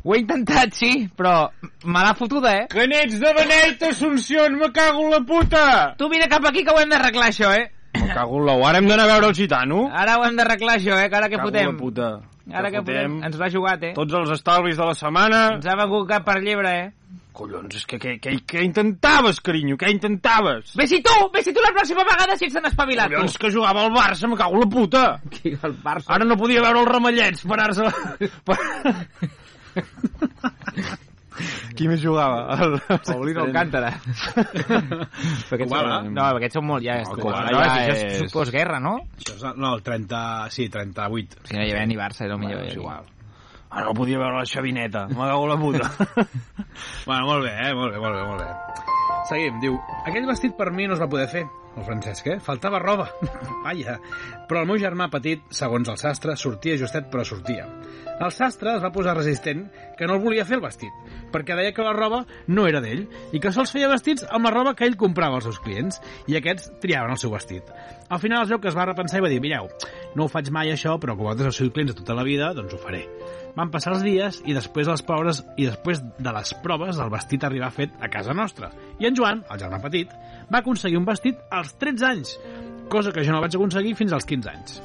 Speaker 1: Ho he intentat, sí, però me l'ha fotuda, eh?
Speaker 2: Que n'ets de Benet, Assumpció, me cago en la puta!
Speaker 1: Tu vine cap aquí que ho hem d'arreglar, això, eh?
Speaker 2: Me cago en la... Ara hem d'anar a veure el gitano?
Speaker 1: Ara ho hem d'arreglar, això, eh? Que ara què
Speaker 2: Cago
Speaker 1: fotem?
Speaker 2: la puta.
Speaker 1: Ara què fotem? Ens l'ha jugat, eh?
Speaker 2: Tots els estalvis de la setmana...
Speaker 1: Ens ha vengut cap per llebre, eh?
Speaker 2: Collons, és que què, què, què intentaves, carinyo? Què intentaves?
Speaker 1: Ve si tu! Ve si tu la pròxima vegada si ets tan espavilat, tu!
Speaker 2: Collons, que jugava al Barça, me cago en la puta!
Speaker 1: Qui, el Barça?
Speaker 2: Ara no podia veure els ramallets parar-se... Per... Qui més jugava? El...
Speaker 1: Paulino Alcántara. Aquests no, aquests són molt ja...
Speaker 2: No,
Speaker 1: no,
Speaker 2: ja
Speaker 1: això
Speaker 2: és-
Speaker 1: és postguerra, no?
Speaker 3: Això és, no, el 30... Sí, 38.
Speaker 1: Si no hi havia ni Barça, era el millor.
Speaker 2: és igual. Ara no podia veure la xavineta, en la puta.
Speaker 3: Bueno, molt bé, eh? Molt bé, molt bé, molt bé. Seguim, diu, aquell vestit per mi no es va poder fer, el Francesc, eh? Faltava roba. Vaja. Però el meu germà petit, segons el sastre, sortia justet, però sortia. El sastre es va posar resistent que no el volia fer el vestit, perquè deia que la roba no era d'ell i que sols feia vestits amb la roba que ell comprava als seus clients i aquests triaven el seu vestit. Al final es veu que es va repensar i va dir, mireu, no ho faig mai això, però com vosaltres heu sigut clients de tota la vida, doncs ho faré. Van passar els dies i després les proves i després de les proves el vestit arribà fet a casa nostra. I en Joan, el germà petit, va aconseguir un vestit als 13 anys, cosa que jo no vaig aconseguir fins als 15 anys.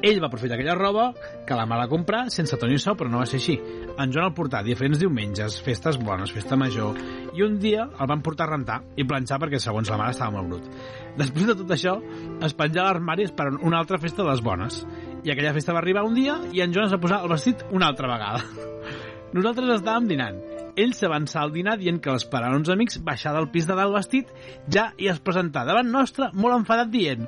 Speaker 3: Ell va aprofitar aquella roba que la mare va comprar sense tenir so, però no va ser així. En Joan el portà diferents diumenges, festes bones, festa major, i un dia el van portar a rentar i planxar perquè, segons la mare, estava molt brut. Després de tot això, es penjà a l'armari esperant una altra festa de les bones. I aquella festa va arribar un dia i en Joan es va posar el vestit una altra vegada. Nosaltres estàvem dinant. Ell s'avançà al dinar dient que l'esperaven uns amics baixar del pis de dalt vestit ja i es presentà davant nostre molt enfadat dient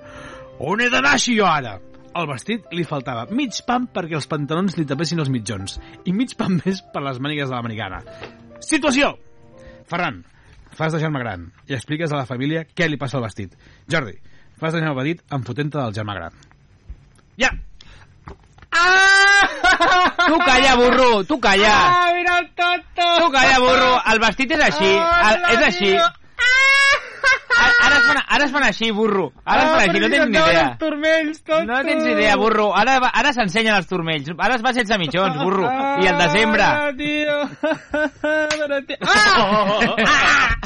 Speaker 3: On he d'anar així jo ara? Al vestit li faltava mig pam perquè els pantalons li tapessin els mitjons i mig pam més per les mànigues de l'americana. Situació! Ferran, fas de germà gran i expliques a la família què li passa al vestit. Jordi, fas de germà petit en fotent del germà gran. Ja!
Speaker 1: Tu calla, burro, tu calla.
Speaker 6: Ah, mira el tonto!
Speaker 1: Tu calla, burro. El vestit és així. El, és així. Ara, ara, es fan, ara es fan així, burro. Ara es fan així, no tens ni idea.
Speaker 6: Els turmells, tonto!
Speaker 1: No tens ni idea, burro. Ara, va- ara s'ensenyen els turmells. Ara es va sense mitjons, burro. I el desembre.
Speaker 6: Ah, tio! Tio... Ah!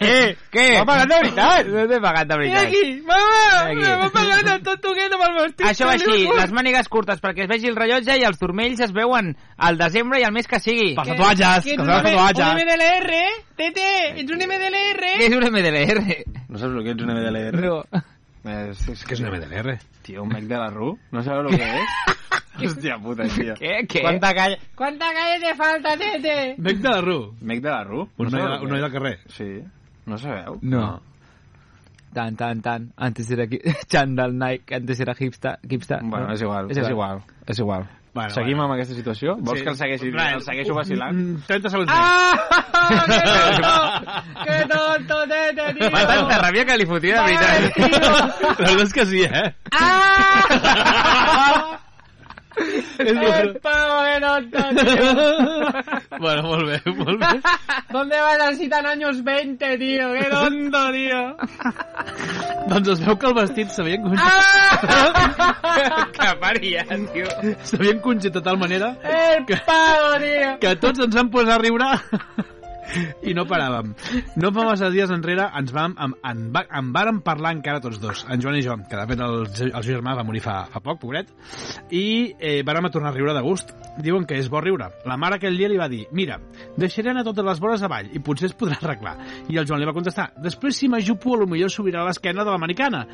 Speaker 1: Eh, què?
Speaker 6: M'ha pagat de veritat.
Speaker 1: No t'he pagat de veritat.
Speaker 6: aquí, mama! M'ha pagat el tonto aquest amb el vestit.
Speaker 1: Això va
Speaker 6: que
Speaker 1: així, les mànigues curtes perquè es vegi el rellotge i els turmells es veuen al desembre i al mes que sigui.
Speaker 3: Per tatuatges,
Speaker 6: Que
Speaker 3: que
Speaker 6: ets
Speaker 3: es veu
Speaker 6: un, MDLR, eh? Tete, ets un MDLR.
Speaker 1: Què és un MDLR?
Speaker 2: No saps el que ets un MDLR?
Speaker 1: No.
Speaker 2: És, és,
Speaker 3: Que és una MDLR?
Speaker 2: Tio, un mec de la RU? No sabeu el que és? Hòstia puta, tio.
Speaker 1: Què? Què?
Speaker 6: Quanta calle, quanta calle te falta, Tete?
Speaker 3: Bec de la RU.
Speaker 2: Mec de la RU?
Speaker 3: Un noi, de-
Speaker 2: el
Speaker 3: un noi
Speaker 2: és?
Speaker 3: del carrer.
Speaker 2: Sí. No sabeu?
Speaker 1: No. Tan, tan, tan. Antes era Chandal Nike, antes era hipster. hipster
Speaker 2: Bueno,
Speaker 1: no?
Speaker 2: és igual, és igual. És igual.
Speaker 3: Bueno,
Speaker 2: Seguim
Speaker 3: bueno.
Speaker 2: amb aquesta situació? Vols que el segueixi, el segueixo vacilant?
Speaker 3: Mm, 30 segons
Speaker 6: Ah, que tonto, que tonto, Tete, tio.
Speaker 1: Fa tanta ràbia que li fotia de veritat.
Speaker 3: La veritat és que sí, eh?
Speaker 6: Ah!
Speaker 1: ¡El pavo de
Speaker 3: bueno, molt bé, molt bé.
Speaker 1: ¿Dónde vas a citar años 20, tío? ¡Qué tonto, tío!
Speaker 3: doncs es veu que el vestit s'havia encongit,
Speaker 1: Ah! que paria, tio.
Speaker 3: s'havia encongit de tal manera
Speaker 1: ¡El pavo, tío!
Speaker 3: que tots ens vam posar a riure i no paràvem. No fa massa dies enrere ens vam, en, en, en vàrem parlar encara tots dos, en Joan i jo, que de fet el, el seu germà va morir fa, fa poc, pobret, i eh, vàrem a tornar a riure de gust. Diuen que és bo riure. La mare aquell dia li va dir, mira, deixaré anar totes les vores avall i potser es podrà arreglar. I el Joan li va contestar, després si m'ajupo a lo millor subirà l'esquena de l'americana.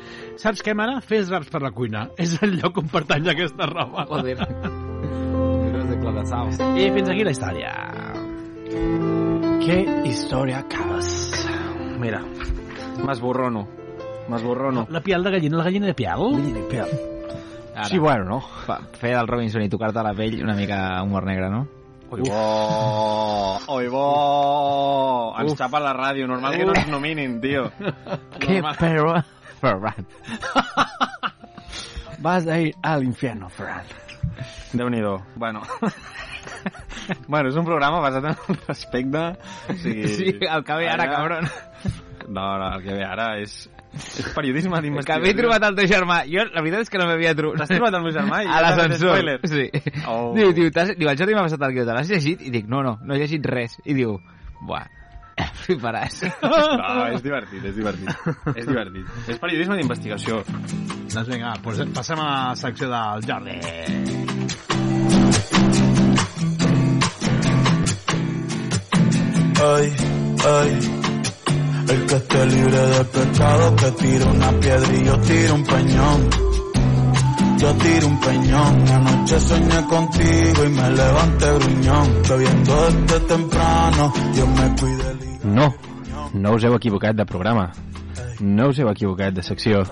Speaker 3: Saps què, mare? Fes raps per la cuina. És el lloc on pertany aquesta roba.
Speaker 1: Joder. De.
Speaker 3: I fins aquí la història.
Speaker 2: ¿Qué historia acabas? Mira, más borrono. Más borrono.
Speaker 3: La piel de gallina, la gallina de piel?
Speaker 1: Ara,
Speaker 2: Sí, bueno, no?
Speaker 1: fer del Robinson i tocar-te la pell una mica humor negre, no?
Speaker 2: Oi, bo! Oi, bo! Ens tapa la ràdio. Normal que no ens nominin, tio.
Speaker 1: Que perro. Ferran.
Speaker 2: Vas a ir al infierno, Ferran. Déu-n'hi-do. Bueno. bueno, és un programa basat en el respecte. O sigui,
Speaker 1: Sí, el que ve ara, cabron.
Speaker 2: No, no, el que ve ara és, és periodisme
Speaker 1: Que
Speaker 2: d'investigació.
Speaker 1: m'he trobat el teu germà. Jo, la veritat és que no m'havia trobat.
Speaker 2: T'has trobat el meu germà? i
Speaker 1: A l'ascensor. Sí.
Speaker 2: Oh.
Speaker 1: Diu, diu, diu, el Jordi m'ha passat el guió, te l'has llegit? I dic, no, no, no he llegit res. I diu, buah, fliparàs.
Speaker 2: No, és divertit, és divertit. És divertit. És periodisme d'investigació.
Speaker 3: Doncs vinga, passem a la secció del Jordi.
Speaker 10: Ay, ay. El que esté libre de pecado que tire una piedra y yo tiro un peñón. Yo tiro un peñón. Anoche soñé contigo y me levanté gruñón. Bebiendo desde temprano, yo me cuide.
Speaker 2: No, no us heu equivocat de programa. No us heu equivocat de secció.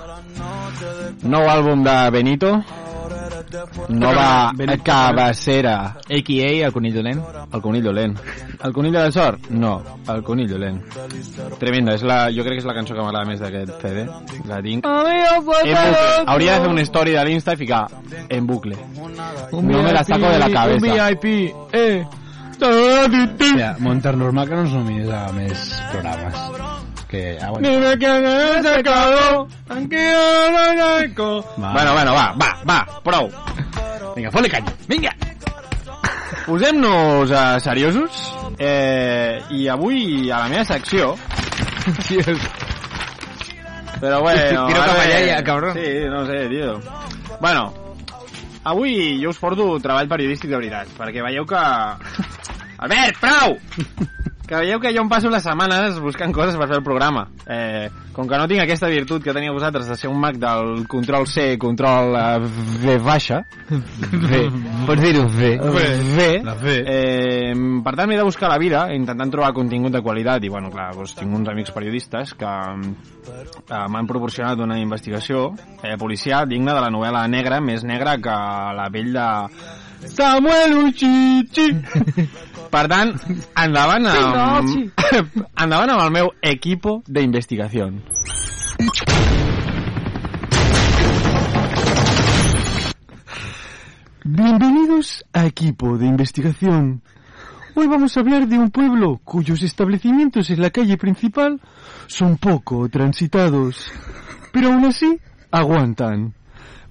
Speaker 2: Nou àlbum de Benito, nova
Speaker 3: Benito.
Speaker 2: cabecera.
Speaker 1: A.K.A. el conill dolent.
Speaker 2: El conill dolent. El conill de la sort? No, el conill dolent. Tremenda, és la, jo crec que és la cançó que m'agrada més d'aquest CD. La tinc en bucle. Hauria de fer una història de l'Insta i ficar en bucle. No me la saco de la cabeza.
Speaker 1: Un VIP, eh.
Speaker 3: Ja, Monter normal que no ens nominis a més programes. Que, ah, bueno.
Speaker 2: Dime aunque yo no conozco.
Speaker 3: Va.
Speaker 2: Bueno, bueno, va, va, va, prou.
Speaker 3: Vinga, fot-li canya. Vinga!
Speaker 2: Posem-nos uh, seriosos eh, i avui a la meva secció però bueno
Speaker 1: Tiro cap allà ja, cabrón.
Speaker 2: sí, no sé, tio bueno avui jo us porto treball periodístic de veritat perquè veieu que Albert, prou! Que veieu que jo em passo les setmanes buscant coses per fer el programa. Eh, com que no tinc aquesta virtut que teniu vosaltres de ser un mag del control C, control eh, V baixa,
Speaker 1: V. Pots dir-ho V.
Speaker 2: V,
Speaker 3: La V.
Speaker 2: Eh, per tant, m'he de buscar la vida intentant trobar contingut de qualitat i, bueno, clar, doncs, tinc uns amics periodistes que eh, m'han proporcionat una investigació eh, policial digna de la novel·la negra, més negra que la pell de Samuel Uchichi. per tant, endavant amb, endavant amb el meu equipo de investigació. Bienvenidos a Equipo de Investigación. Hoy vamos a hablar de un pueblo cuyos establecimientos en la calle principal son poco transitados, pero aún así aguantan.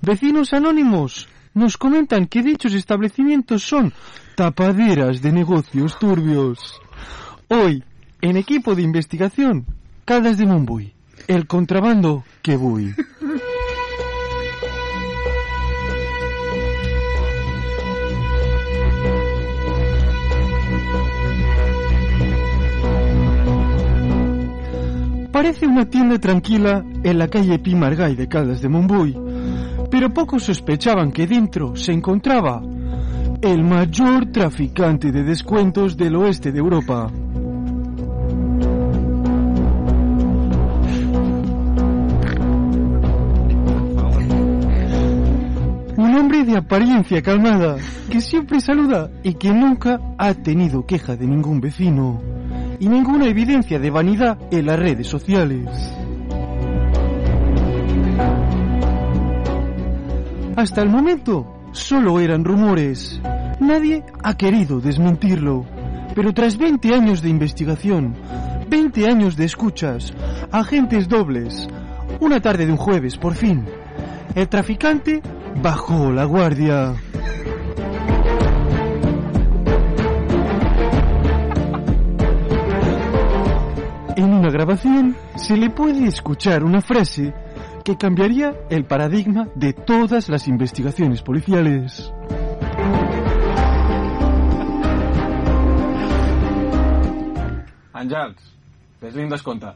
Speaker 2: Vecinos anónimos nos comentan que dichos establecimientos son tapaderas de negocios turbios. Hoy, en Equipo de Investigación, Caldas de Mumbuy, el contrabando que voy. Parece una tienda tranquila en la calle Pimargay de Caldas de Mombuy, pero pocos sospechaban que dentro se encontraba el mayor traficante de descuentos del oeste de Europa. Un hombre de apariencia calmada, que siempre saluda y que nunca ha tenido queja de ningún vecino y ninguna evidencia de vanidad en las redes sociales. Hasta el momento,
Speaker 11: solo eran rumores. Nadie ha querido desmentirlo. Pero tras 20 años de investigación, 20 años de escuchas, agentes dobles, una tarde de un jueves, por fin, el traficante bajó la guardia. En una grabación se le puede escuchar una frase que cambiaría el paradigma de todas las investigaciones policiales.
Speaker 12: Àngels, un descompte.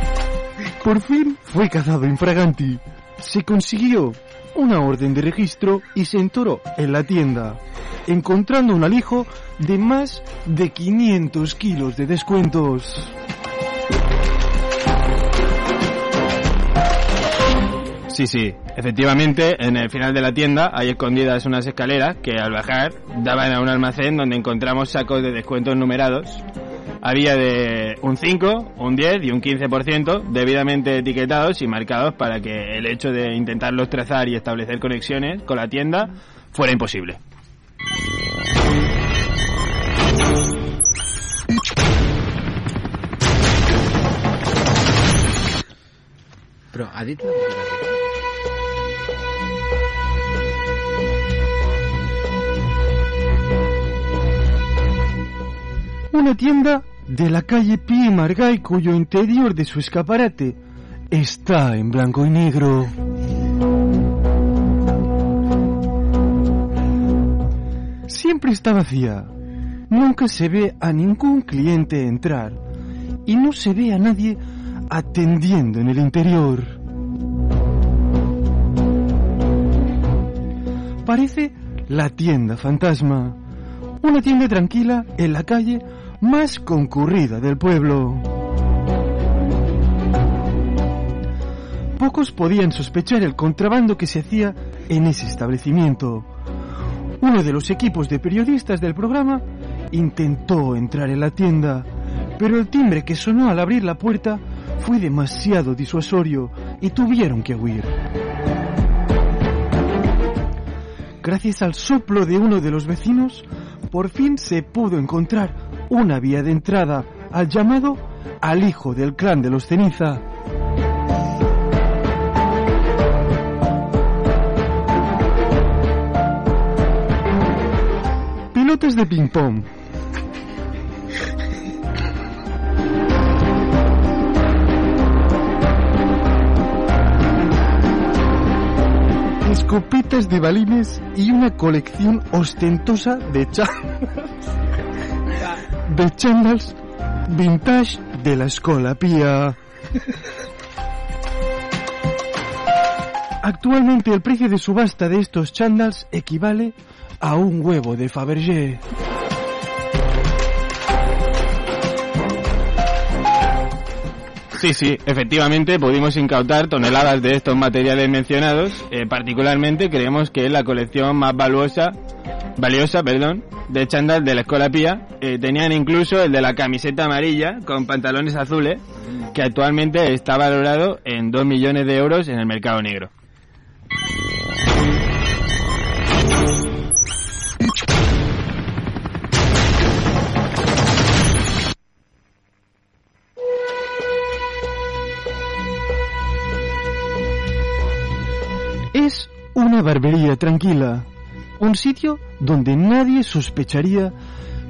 Speaker 11: Por fin fue cazado infraganti. Se consiguió una orden de registro y se entoró en la tienda, encontrando un alijo de más de 500 kilos de descuentos.
Speaker 2: Sí, sí, efectivamente, en el final de la tienda hay escondidas unas escaleras que al bajar daban a un almacén donde encontramos sacos de descuentos numerados. Había de un 5, un 10 y un 15% debidamente etiquetados y marcados para que el hecho de intentarlos trazar y establecer conexiones con la tienda fuera imposible.
Speaker 1: Botiga
Speaker 11: Una tienda de la calle Pie Margay cuyo interior de su escaparate está en blanco y negro. Siempre está vacía. Nunca se ve a ningún cliente entrar y no se ve a nadie atendiendo en el interior. Parece la tienda fantasma. Una tienda tranquila en la calle más concurrida del pueblo. Pocos podían sospechar el contrabando que se hacía en ese establecimiento. Uno de los equipos de periodistas del programa intentó entrar en la tienda, pero el timbre que sonó al abrir la puerta fue demasiado disuasorio y tuvieron que huir. Gracias al soplo de uno de los vecinos, por fin se pudo encontrar una vía de entrada al llamado al hijo del clan de los ceniza. Pilotes de ping-pong. Escopetas de balines y una colección ostentosa de chándals. De chándals vintage de la escuela pía. Actualmente el precio de subasta de estos chándals equivale a un huevo de Fabergé.
Speaker 2: Sí, sí, efectivamente pudimos incautar toneladas de estos materiales mencionados. Eh, particularmente creemos que es la colección más valuosa, valiosa, perdón, de chándal de la Escuela Pía. Eh, tenían incluso el de la camiseta amarilla con pantalones azules, que actualmente está valorado en 2 millones de euros en el mercado negro.
Speaker 11: Es una barbería tranquila, un sitio donde nadie sospecharía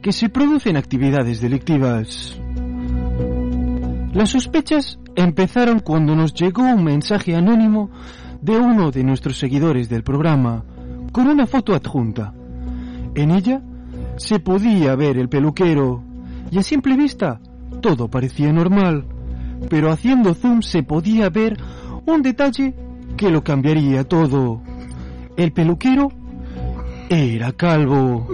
Speaker 11: que se producen actividades delictivas. Las sospechas empezaron cuando nos llegó un mensaje anónimo de uno de nuestros seguidores del programa, con una foto adjunta. En ella se podía ver el peluquero y a simple vista todo parecía normal, pero haciendo zoom se podía ver un detalle que lo cambiaría todo. El peluquero era calvo.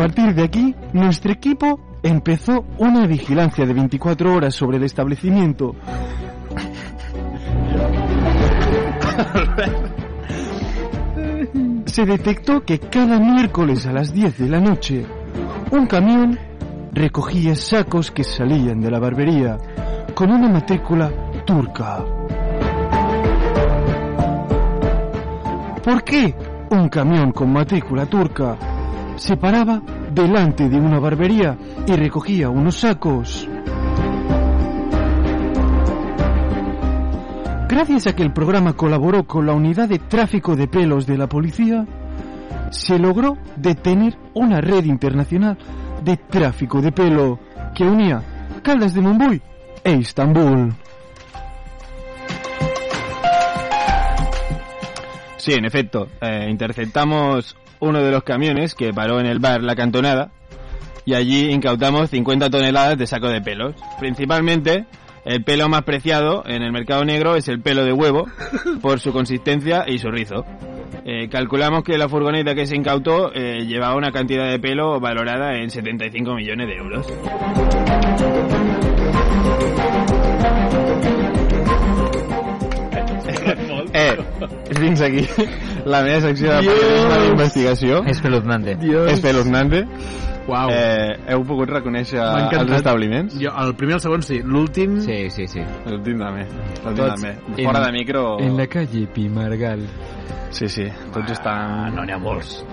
Speaker 11: partir de aquí, nuestro equipo empezó una vigilancia de 24 horas sobre el establecimiento. Se detectó que cada miércoles a las 10 de la noche, un camión recogía sacos que salían de la barbería con una matrícula turca. ¿Por qué un camión con matrícula turca se paraba delante de una barbería y recogía unos sacos? Gracias a que el programa colaboró con la unidad de tráfico de pelos de la policía, se logró detener una red internacional de tráfico de pelo que unía Caldas de Montbui e Istambul.
Speaker 2: Sí, en efecto. eh, interceptamos uno de los camiones que paró en el bar La Cantonada y allí incautamos 50 toneladas de saco de pelos. Principalmente, el pelo más preciado en el mercado negro es el pelo de huevo por su consistencia y su rizo. Eh, calculamos que la furgoneta que se incautó eh, llevaba una cantidad de pelo valorada en 75 millones de euros. eh, fins aquí la meva secció de periodisme d'investigació.
Speaker 1: Espeluznante.
Speaker 3: Dios.
Speaker 2: Espeluznante.
Speaker 3: Uau.
Speaker 2: Eh, heu pogut reconèixer els establiments?
Speaker 3: Jo, el primer i el segon sí. L'últim...
Speaker 1: Sí, sí, sí.
Speaker 2: L'últim també. L'últim també.
Speaker 1: en-
Speaker 2: Fora de micro...
Speaker 1: En la calle Pimargal.
Speaker 2: Sí, sí. Tots estan...
Speaker 3: No n'hi ha molts.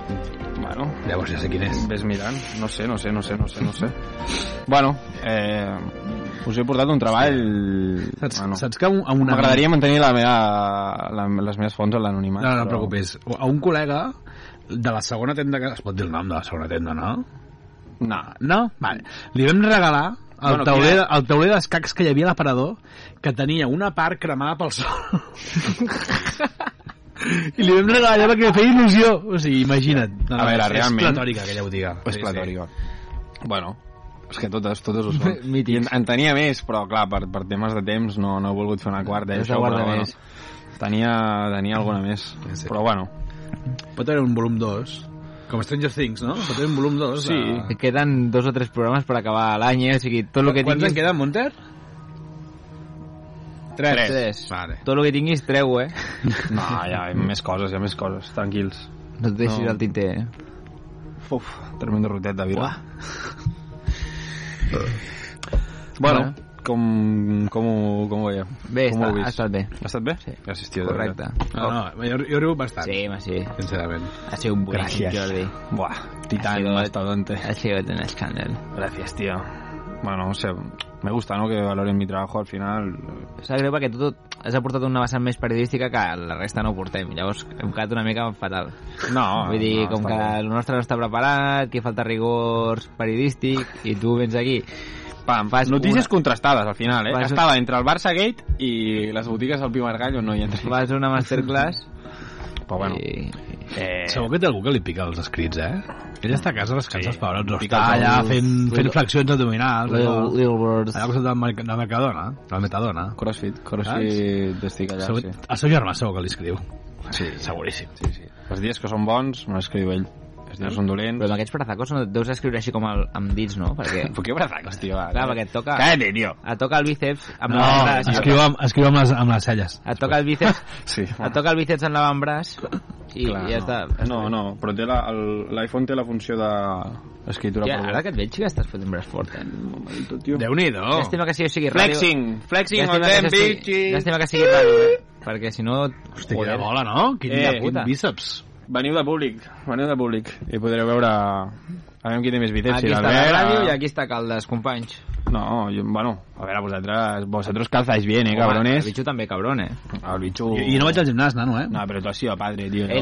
Speaker 2: Bueno,
Speaker 3: Llavors ja sé quin és.
Speaker 2: ves mirant. No sé, no sé, no sé, no sé, no sé. Bueno, eh, us he portat un treball...
Speaker 3: Saps,
Speaker 2: bueno,
Speaker 3: saps que a un.
Speaker 2: M'agradaria mantenir la meva, la, les meves fonts a l'anonimat.
Speaker 3: No, no, no
Speaker 2: però-
Speaker 3: preocupis. A un col·lega de la segona tenda que... Es pot dir el nom de la segona tenda, no?
Speaker 2: No.
Speaker 3: No? Vale. Li vam regalar el,
Speaker 2: Bueno,
Speaker 3: tauler,
Speaker 2: quina-
Speaker 3: el tauler d'escacs que hi havia a l'aparador que tenia una part cremada pel sol. I li vam regalar allò perquè feia il·lusió. O sigui, imagina't. No,
Speaker 2: A veure,
Speaker 3: és
Speaker 2: realment-
Speaker 3: És platòrica, aquella botiga.
Speaker 2: És platòrica. Bueno, és que totes, totes ho són. I en, en tenia més, però clar, per, per temes de temps no, no he volgut fer una quarta.
Speaker 1: No
Speaker 2: i
Speaker 1: se
Speaker 2: això, però,
Speaker 1: més.
Speaker 2: Bueno, tenia, tenia alguna més.
Speaker 3: Sí.
Speaker 2: Però bueno,
Speaker 3: Pot haver un volum 2. Com Stranger Things, no? Pot haver un volum 2.
Speaker 2: Sí.
Speaker 1: Que Queden dos o tres programes per acabar l'any, eh? O sigui, tot el que
Speaker 3: Quants
Speaker 1: tinguis...
Speaker 3: en queden, Monter? Tres.
Speaker 1: Tres.
Speaker 3: Vale.
Speaker 1: Tot el que tinguis, treu, eh?
Speaker 2: no, hi ha més coses, hi ha més coses, tranquils.
Speaker 1: No et deixis
Speaker 2: No.
Speaker 1: el tinter, eh?
Speaker 2: Uf, tremendo rotet de vida.
Speaker 1: Uah.
Speaker 2: Bueno,
Speaker 1: Bueno.
Speaker 2: Com, com, ho, com ho veieu?
Speaker 1: Bé,
Speaker 2: com ho
Speaker 1: està,
Speaker 2: vist?
Speaker 1: ha estat bé.
Speaker 2: Ha estat bé?
Speaker 1: Sí.
Speaker 2: Gràcies, tio. de
Speaker 1: Correcte.
Speaker 3: No, no, jo, jo riu bastant.
Speaker 1: Sí, ma, sí.
Speaker 3: Sincerament.
Speaker 1: Ha sido un buenísimo,
Speaker 2: Gràcies.
Speaker 1: Jordi.
Speaker 2: Buah, titán,
Speaker 1: Ha sido-
Speaker 2: mastodonte.
Speaker 1: Ha sido un escándalo.
Speaker 2: Gracias, tío. Bueno, no sé, me gusta, ¿no? Que valoren mi trabajo al final.
Speaker 1: Sap greu perquè tu has aportat una vessant més periodística que la resta no ho portem. Llavors hem quedat una mica fatal.
Speaker 2: No,
Speaker 1: Vull dir,
Speaker 2: no,
Speaker 1: com que
Speaker 2: bé.
Speaker 1: el nostre no està preparat, que falta rigor periodístic, i tu vens aquí...
Speaker 2: Pam,
Speaker 1: Fas
Speaker 2: notícies
Speaker 1: una-
Speaker 2: contrastades al final, eh?
Speaker 1: Fas-
Speaker 2: Estava entre el Barça Gate i les botigues del Pi Margall on no hi entra.
Speaker 1: Vas a una masterclass
Speaker 2: Però bueno,
Speaker 1: i...
Speaker 2: eh,
Speaker 3: Segur que té algú que li pica els escrits, eh? Ell està a casa descansa
Speaker 2: Sí.
Speaker 3: els pebrots, no està allà fent, fent flexions abdominals. Allò.
Speaker 1: Lil Birds.
Speaker 3: Allà al costat Mer- del Mercadona, del Metadona.
Speaker 2: Crossfit, Crossfit estic allà,
Speaker 3: Segur,
Speaker 2: sí.
Speaker 3: el seu germà segur que li escriu.
Speaker 2: Sí,
Speaker 3: Seguríssim.
Speaker 2: sí, sí. Els dies que són bons me l'escriu ell. Els dies que són dolents...
Speaker 1: Però amb aquests brazacos no et deus escriure així com el, amb dits, no? Perquè,
Speaker 2: Per què brazacos, tio? va?
Speaker 1: clar, perquè et toca,
Speaker 2: Cállate, tio.
Speaker 1: et toca el bíceps amb
Speaker 3: No,
Speaker 1: l'avantbraç.
Speaker 3: escriu amb, escriu amb, les, amb les celles.
Speaker 1: Et toca el bíceps,
Speaker 2: Sí.
Speaker 1: et toca el bíceps en l'avantbraç i,
Speaker 2: Clar,
Speaker 1: i ja està.
Speaker 2: No, no, però té l'iPhone té la funció de escritura
Speaker 1: Ja,
Speaker 2: per
Speaker 1: ara que et veig que estàs fotent braç fort, eh?
Speaker 3: Déu-n'hi-do.
Speaker 1: Llàstima que sigui, sigui ràdio.
Speaker 2: Flexing, flexing on
Speaker 1: Llàstima
Speaker 2: them
Speaker 1: que sigui-
Speaker 2: bitches.
Speaker 1: Llàstima que sigui ràdio, eh? Perquè si no...
Speaker 3: Hosti, quina bola, no? Quin,
Speaker 2: Eh,
Speaker 3: quin
Speaker 1: puta.
Speaker 3: bíceps.
Speaker 2: Veniu de públic, veniu de públic i podreu veure a veure qui té més bíceps.
Speaker 1: Aquí
Speaker 2: si
Speaker 1: està la ràdio i aquí està Caldes, companys.
Speaker 2: No, jo, bueno, a veure, vosotros, vosotros calzáis bien, eh,
Speaker 1: Home,
Speaker 2: cabrones.
Speaker 1: El bitxo també, cabron, eh?
Speaker 2: El bicho...
Speaker 3: I, I no vaig al gimnàs, nano, eh?
Speaker 2: No, pero tú has sido padre, tío.
Speaker 3: Yo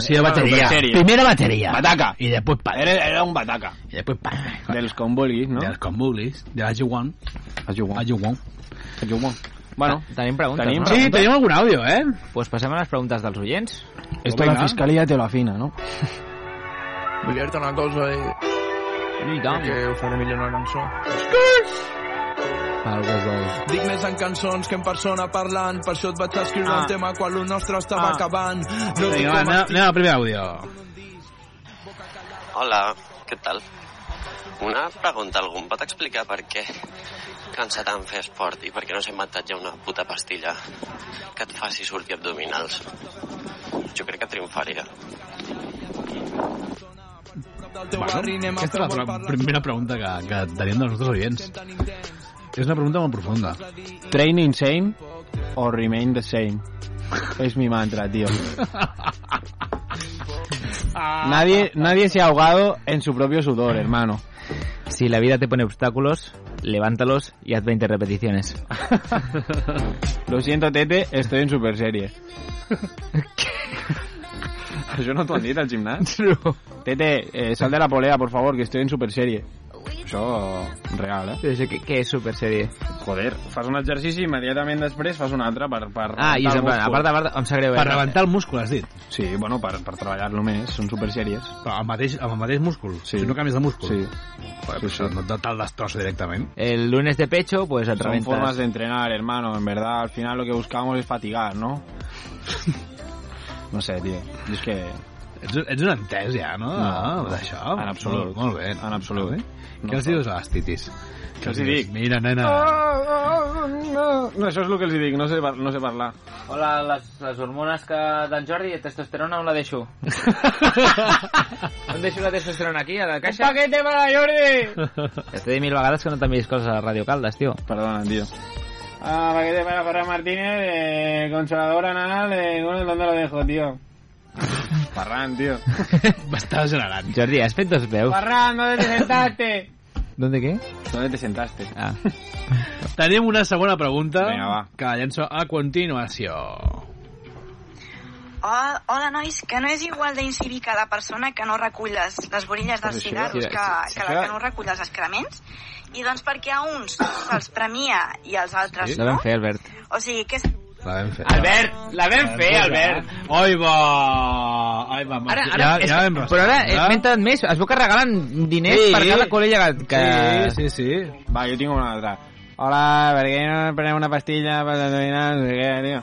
Speaker 3: sí,
Speaker 1: él va
Speaker 3: batería.
Speaker 1: super
Speaker 2: serio.
Speaker 3: Primera batería.
Speaker 2: Bataca.
Speaker 3: Y después padre.
Speaker 2: Era, era un bataca.
Speaker 3: Y después padre.
Speaker 2: Dels convolguis, no?
Speaker 3: De los conbulis. De Ajuwan.
Speaker 2: Ajuwan.
Speaker 3: Ajuwan.
Speaker 2: Ajuwan. Bueno,
Speaker 1: Tenim preguntes,
Speaker 2: Tenim-
Speaker 1: no?
Speaker 3: Sí, tenim algun àudio, eh?
Speaker 1: Pues passem a les preguntes dels oients.
Speaker 2: esto
Speaker 3: venga.
Speaker 2: la fiscalía te lo afina, ¿no?
Speaker 13: Vull dir-te una cosa i
Speaker 1: I tant.
Speaker 13: que ho faré millor una cançó. Dic més en cançons que en persona parlant, per això et vaig escriure
Speaker 3: Ah.
Speaker 13: el tema quan el nostre estava
Speaker 3: Ah.
Speaker 13: acabant. No
Speaker 3: Vinga, va, anem, anem al primer àudio.
Speaker 14: Hola, què tal? Una pregunta, algú em pot explicar per què cansa tant fer esport i per què no s'ha inventat ja una puta pastilla que et faci sortir abdominals? Jo crec que triomfaria.
Speaker 3: Bueno, aquesta és la primera pregunta que, que tenim dels nostres oients. És una pregunta molt profunda.
Speaker 2: Train insane o remain the same. Es mi mantra, tío. Nadie, nadie se ha ahogado en su propio sudor, hermano.
Speaker 1: Si la vida te pone obstáculos, levántalos y haz 20 repeticiones.
Speaker 2: Lo siento, Tete, estoy en super serie. Això no t'ho han dit al gimnàs?
Speaker 1: No.
Speaker 2: Tete, eh, sal de la polea, por favor, que estoy en super serie. Això, real, eh?
Speaker 1: Però això què, què és super sèrie?
Speaker 2: Joder, fas un exercici i immediatament després fas un altre per, per
Speaker 1: Ah, i plan, a part, a part, em sap greu. eh?
Speaker 3: Per rebentar el múscul, has dit.
Speaker 2: Sí, bueno, per, per treballar-lo més, són supersèries.
Speaker 3: Però amb el mateix, amb el mateix múscul.
Speaker 2: Sí.
Speaker 3: Si no canvies de múscul.
Speaker 2: Sí.
Speaker 3: Joder, sí, això no te- te'l destrossa directament.
Speaker 1: El lunes de pecho, pues et
Speaker 2: Son
Speaker 1: reventas.
Speaker 2: formas de entrenar, hermano. En verdad, al final lo que buscamos es fatigar, ¿no? No sé, tío. És que...
Speaker 3: Ets, ets un entès ja, no?
Speaker 2: No,
Speaker 3: Ah,
Speaker 2: no.
Speaker 3: D'això.
Speaker 2: En absolut.
Speaker 3: Molt, molt bé.
Speaker 2: En absolut.
Speaker 3: Molt bé.
Speaker 2: No
Speaker 3: Què els dius a les titis?
Speaker 2: Què els dic?
Speaker 3: Mira, nena.
Speaker 2: No, no, això és el que els dic, no sé, no sé parlar.
Speaker 1: Hola, les, les hormones que d'en Jordi, testosterona on la deixo? on deixo la testosterona aquí, a la caixa? Un paquete para Jordi! Ja t'he dit mil vegades que no t'envies coses a Radio Caldes, tio.
Speaker 2: Perdona, tío.
Speaker 6: Ah, paquete para Ferran Martínez, eh, consolador anal, eh, ¿dónde lo dejo, tío?
Speaker 2: Ferran, tío.
Speaker 3: M'estàs generant.
Speaker 1: Jordi, has fet dos veus?
Speaker 6: Ferran, ¿dónde te sentaste?
Speaker 1: ¿Dónde qué?
Speaker 2: ¿Dónde te sentaste?
Speaker 1: Ah.
Speaker 3: Tenim una segona pregunta
Speaker 2: Vinga, va.
Speaker 3: que llenço a continuació.
Speaker 15: Hola, hola, nois, que no és igual d'incívica la persona que no recull les, les borilles dels
Speaker 1: Pues això,
Speaker 15: cigarros
Speaker 1: sí,
Speaker 15: que,
Speaker 1: sí,
Speaker 15: que la que no recull els excrements? I doncs perquè a uns se'ls premia i als altres
Speaker 1: La
Speaker 15: no?
Speaker 1: vam fer, Albert.
Speaker 15: O sigui, que és...
Speaker 3: La vam fer.
Speaker 1: Albert, la vam fer, Albert.
Speaker 3: Oi, va! Ai, va,
Speaker 1: Ara,
Speaker 3: ja,
Speaker 1: ara, és,
Speaker 3: ja vam
Speaker 1: però ara eh, m'he entrat més, es veu que regalen diners
Speaker 3: Sí.
Speaker 1: per cada col·lega que...
Speaker 3: Sí, sí, sí.
Speaker 2: Va, jo tinc una altra. Hola, per què no prenem una pastilla per determinar no sé què, tio?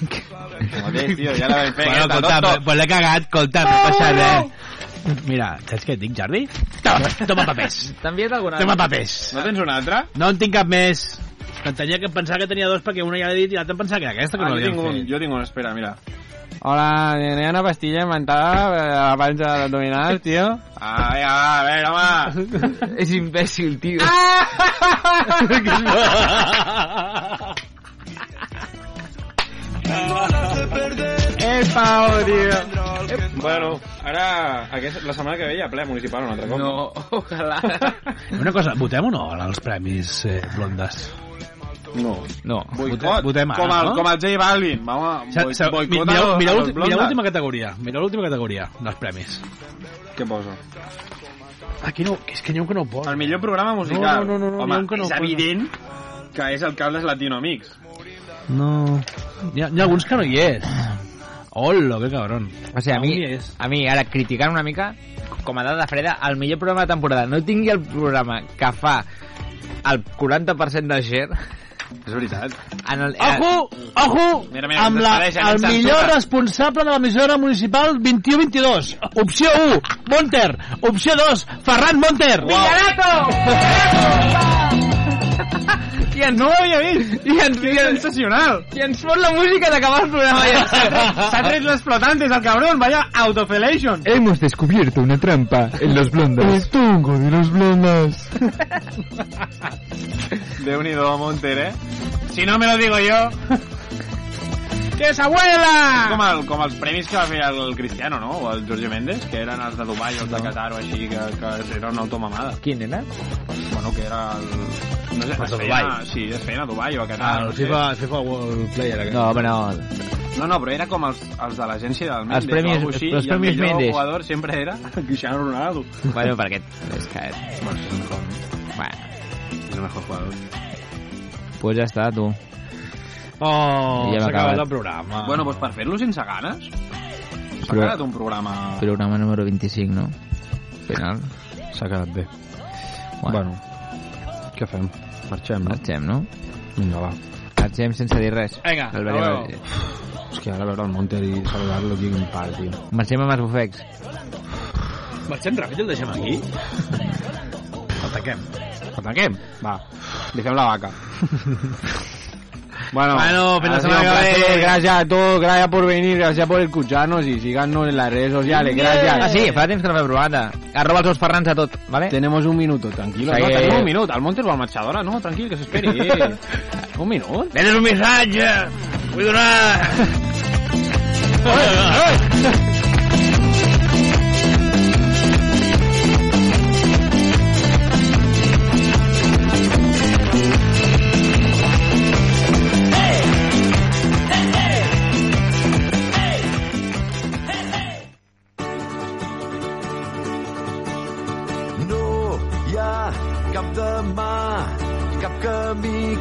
Speaker 2: Joder, tio, ja la vam fer,
Speaker 3: Bueno, escolta, pues l'he cagat, escolta, m'he passat, eh? Mira, saps què et dic, Jordi? Toma, toma papers.
Speaker 1: T'ha enviat alguna
Speaker 3: Toma papers.
Speaker 2: No tens una altra?
Speaker 3: No en tinc cap més. Que tenia que pensar que tenia dos perquè una ja l'he dit i l'altra em pensava que era aquesta que
Speaker 2: Ah,
Speaker 3: no
Speaker 2: un,
Speaker 3: fet.
Speaker 2: jo tinc un, espera, mira. Hola, hi ha una pastilla inventada a la panxa de l'abdominal, tio. Ah, va, a veure, home.
Speaker 1: És imbècil, tio.
Speaker 2: Eh, Pau, tio. Bueno, ara, aquest, la setmana que ve hi ha ple municipal un altre cop.
Speaker 1: No, ojalà.
Speaker 3: Una cosa, votem o no als premis eh, blondes?
Speaker 2: No.
Speaker 1: No.
Speaker 2: Boicot,
Speaker 3: votem ara,
Speaker 2: com, el,
Speaker 3: no?
Speaker 2: com el J Balvin. Vamos,
Speaker 3: Sa, sa,
Speaker 2: boicot
Speaker 3: l'últim- mira
Speaker 2: blondes.
Speaker 3: l'última categoria. Mira l'última categoria dels premis.
Speaker 2: Què poso?
Speaker 3: Aquí no, és que n'hi ha un que no pot.
Speaker 2: El millor programa musical.
Speaker 3: No, no, no, no,
Speaker 2: Home,
Speaker 3: que no
Speaker 2: és
Speaker 3: posa.
Speaker 2: evident que és el Caldes Latino Amics.
Speaker 3: No. N'hi ha, n'hi ha alguns que no hi és. Hola, que cabron.
Speaker 1: O sigui, a mi,
Speaker 3: No hi és.
Speaker 1: a mi, ara, criticant una mica, com a dada freda, el millor programa de temporada no tingui el programa que fa el 40% de share...
Speaker 2: És veritat.
Speaker 1: En el,
Speaker 3: Ojo, ojo,
Speaker 2: Mira, mira,
Speaker 3: amb la, el millor responsable de l'emissora municipal 21-22. Opció 1, Monter. Opció 2, Ferran Monter.
Speaker 1: I ens, no ho havia vist! I ens, i ens,
Speaker 2: Sensacional.
Speaker 1: i ens fot la música d'acabar el programa. Ja.
Speaker 2: S'ha tret los flotantes, el cabrón. Vaya autofelation.
Speaker 1: Hemos descubierto una trampa en los blondos.
Speaker 11: tongo de los blondas.
Speaker 2: Déu-n'hi-do, Monter, eh? Si no me lo digo yo... ¡Que es abuela! Com, el, com els premis que va fer el Cristiano, no? O el Jorge Méndez, que eren els de Dubai o els de Qatar o així, que, que era una automamada.
Speaker 1: Quin era?
Speaker 2: Bueno, que era el... No sé,
Speaker 3: Els
Speaker 2: es feien,
Speaker 3: Dubai.
Speaker 2: sí, es feien a Dubai o a Qatar.
Speaker 3: Ah,
Speaker 2: no
Speaker 3: el
Speaker 2: sé.
Speaker 3: FIFA, FIFA World Player. aquest.
Speaker 1: No, home, no.
Speaker 2: No, no, però era com els, els de l'agència del Mendes
Speaker 1: premis-
Speaker 2: o així,
Speaker 1: els
Speaker 2: i el
Speaker 1: premis
Speaker 2: millor
Speaker 1: Mendes.
Speaker 2: jugador sempre era Cristiano Ronaldo.
Speaker 1: Bueno, perquè és que...
Speaker 2: Bueno, és el mejor, el mejor jugador.
Speaker 1: pues ja està, tu.
Speaker 3: Oh,
Speaker 1: Ja
Speaker 3: s'ha acabat
Speaker 1: acabat.
Speaker 3: el programa.
Speaker 2: Bueno, doncs per fer-lo sense ganes, s'ha
Speaker 1: Però-
Speaker 2: quedat un programa...
Speaker 1: Programa número 25, no? Final.
Speaker 2: S'ha quedat bé.
Speaker 1: Bueno,
Speaker 2: Bueno, què fem? Marxem, no?
Speaker 1: marxem, no?
Speaker 2: Vinga, va.
Speaker 1: Marxem sense dir res.
Speaker 3: Vinga,
Speaker 1: El
Speaker 3: a
Speaker 1: veurem.
Speaker 3: veure.
Speaker 2: És que ara veure el Monter i saludar-lo aquí un pal, tio.
Speaker 1: Marxem amb els bufecs.
Speaker 3: Marxem ràpid i el deixem aquí? El tanquem.
Speaker 2: El tanquem? Va, li fem la vaca. Bueno,
Speaker 1: Bueno,
Speaker 2: ha sido
Speaker 1: semana que.
Speaker 2: Gracias a todos, gracias por venir, gracias por escucharnos y síganos en las redes sociales. Gracias.
Speaker 1: Ah, sí, fa temps que no m'he provat. Arroba els seus Ferrans a tot, vale?
Speaker 2: Tenemos un minuto, tranquilo.
Speaker 1: Sí.
Speaker 2: No, tenim un minut. El Montes va marxar d'hora, no? Tranquil, que s'esperi. Eh. un minut.
Speaker 1: Tens un missatge! Vull donar...
Speaker 10: No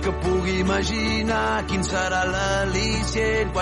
Speaker 10: que pugui imaginar quin serà l'al·licient quan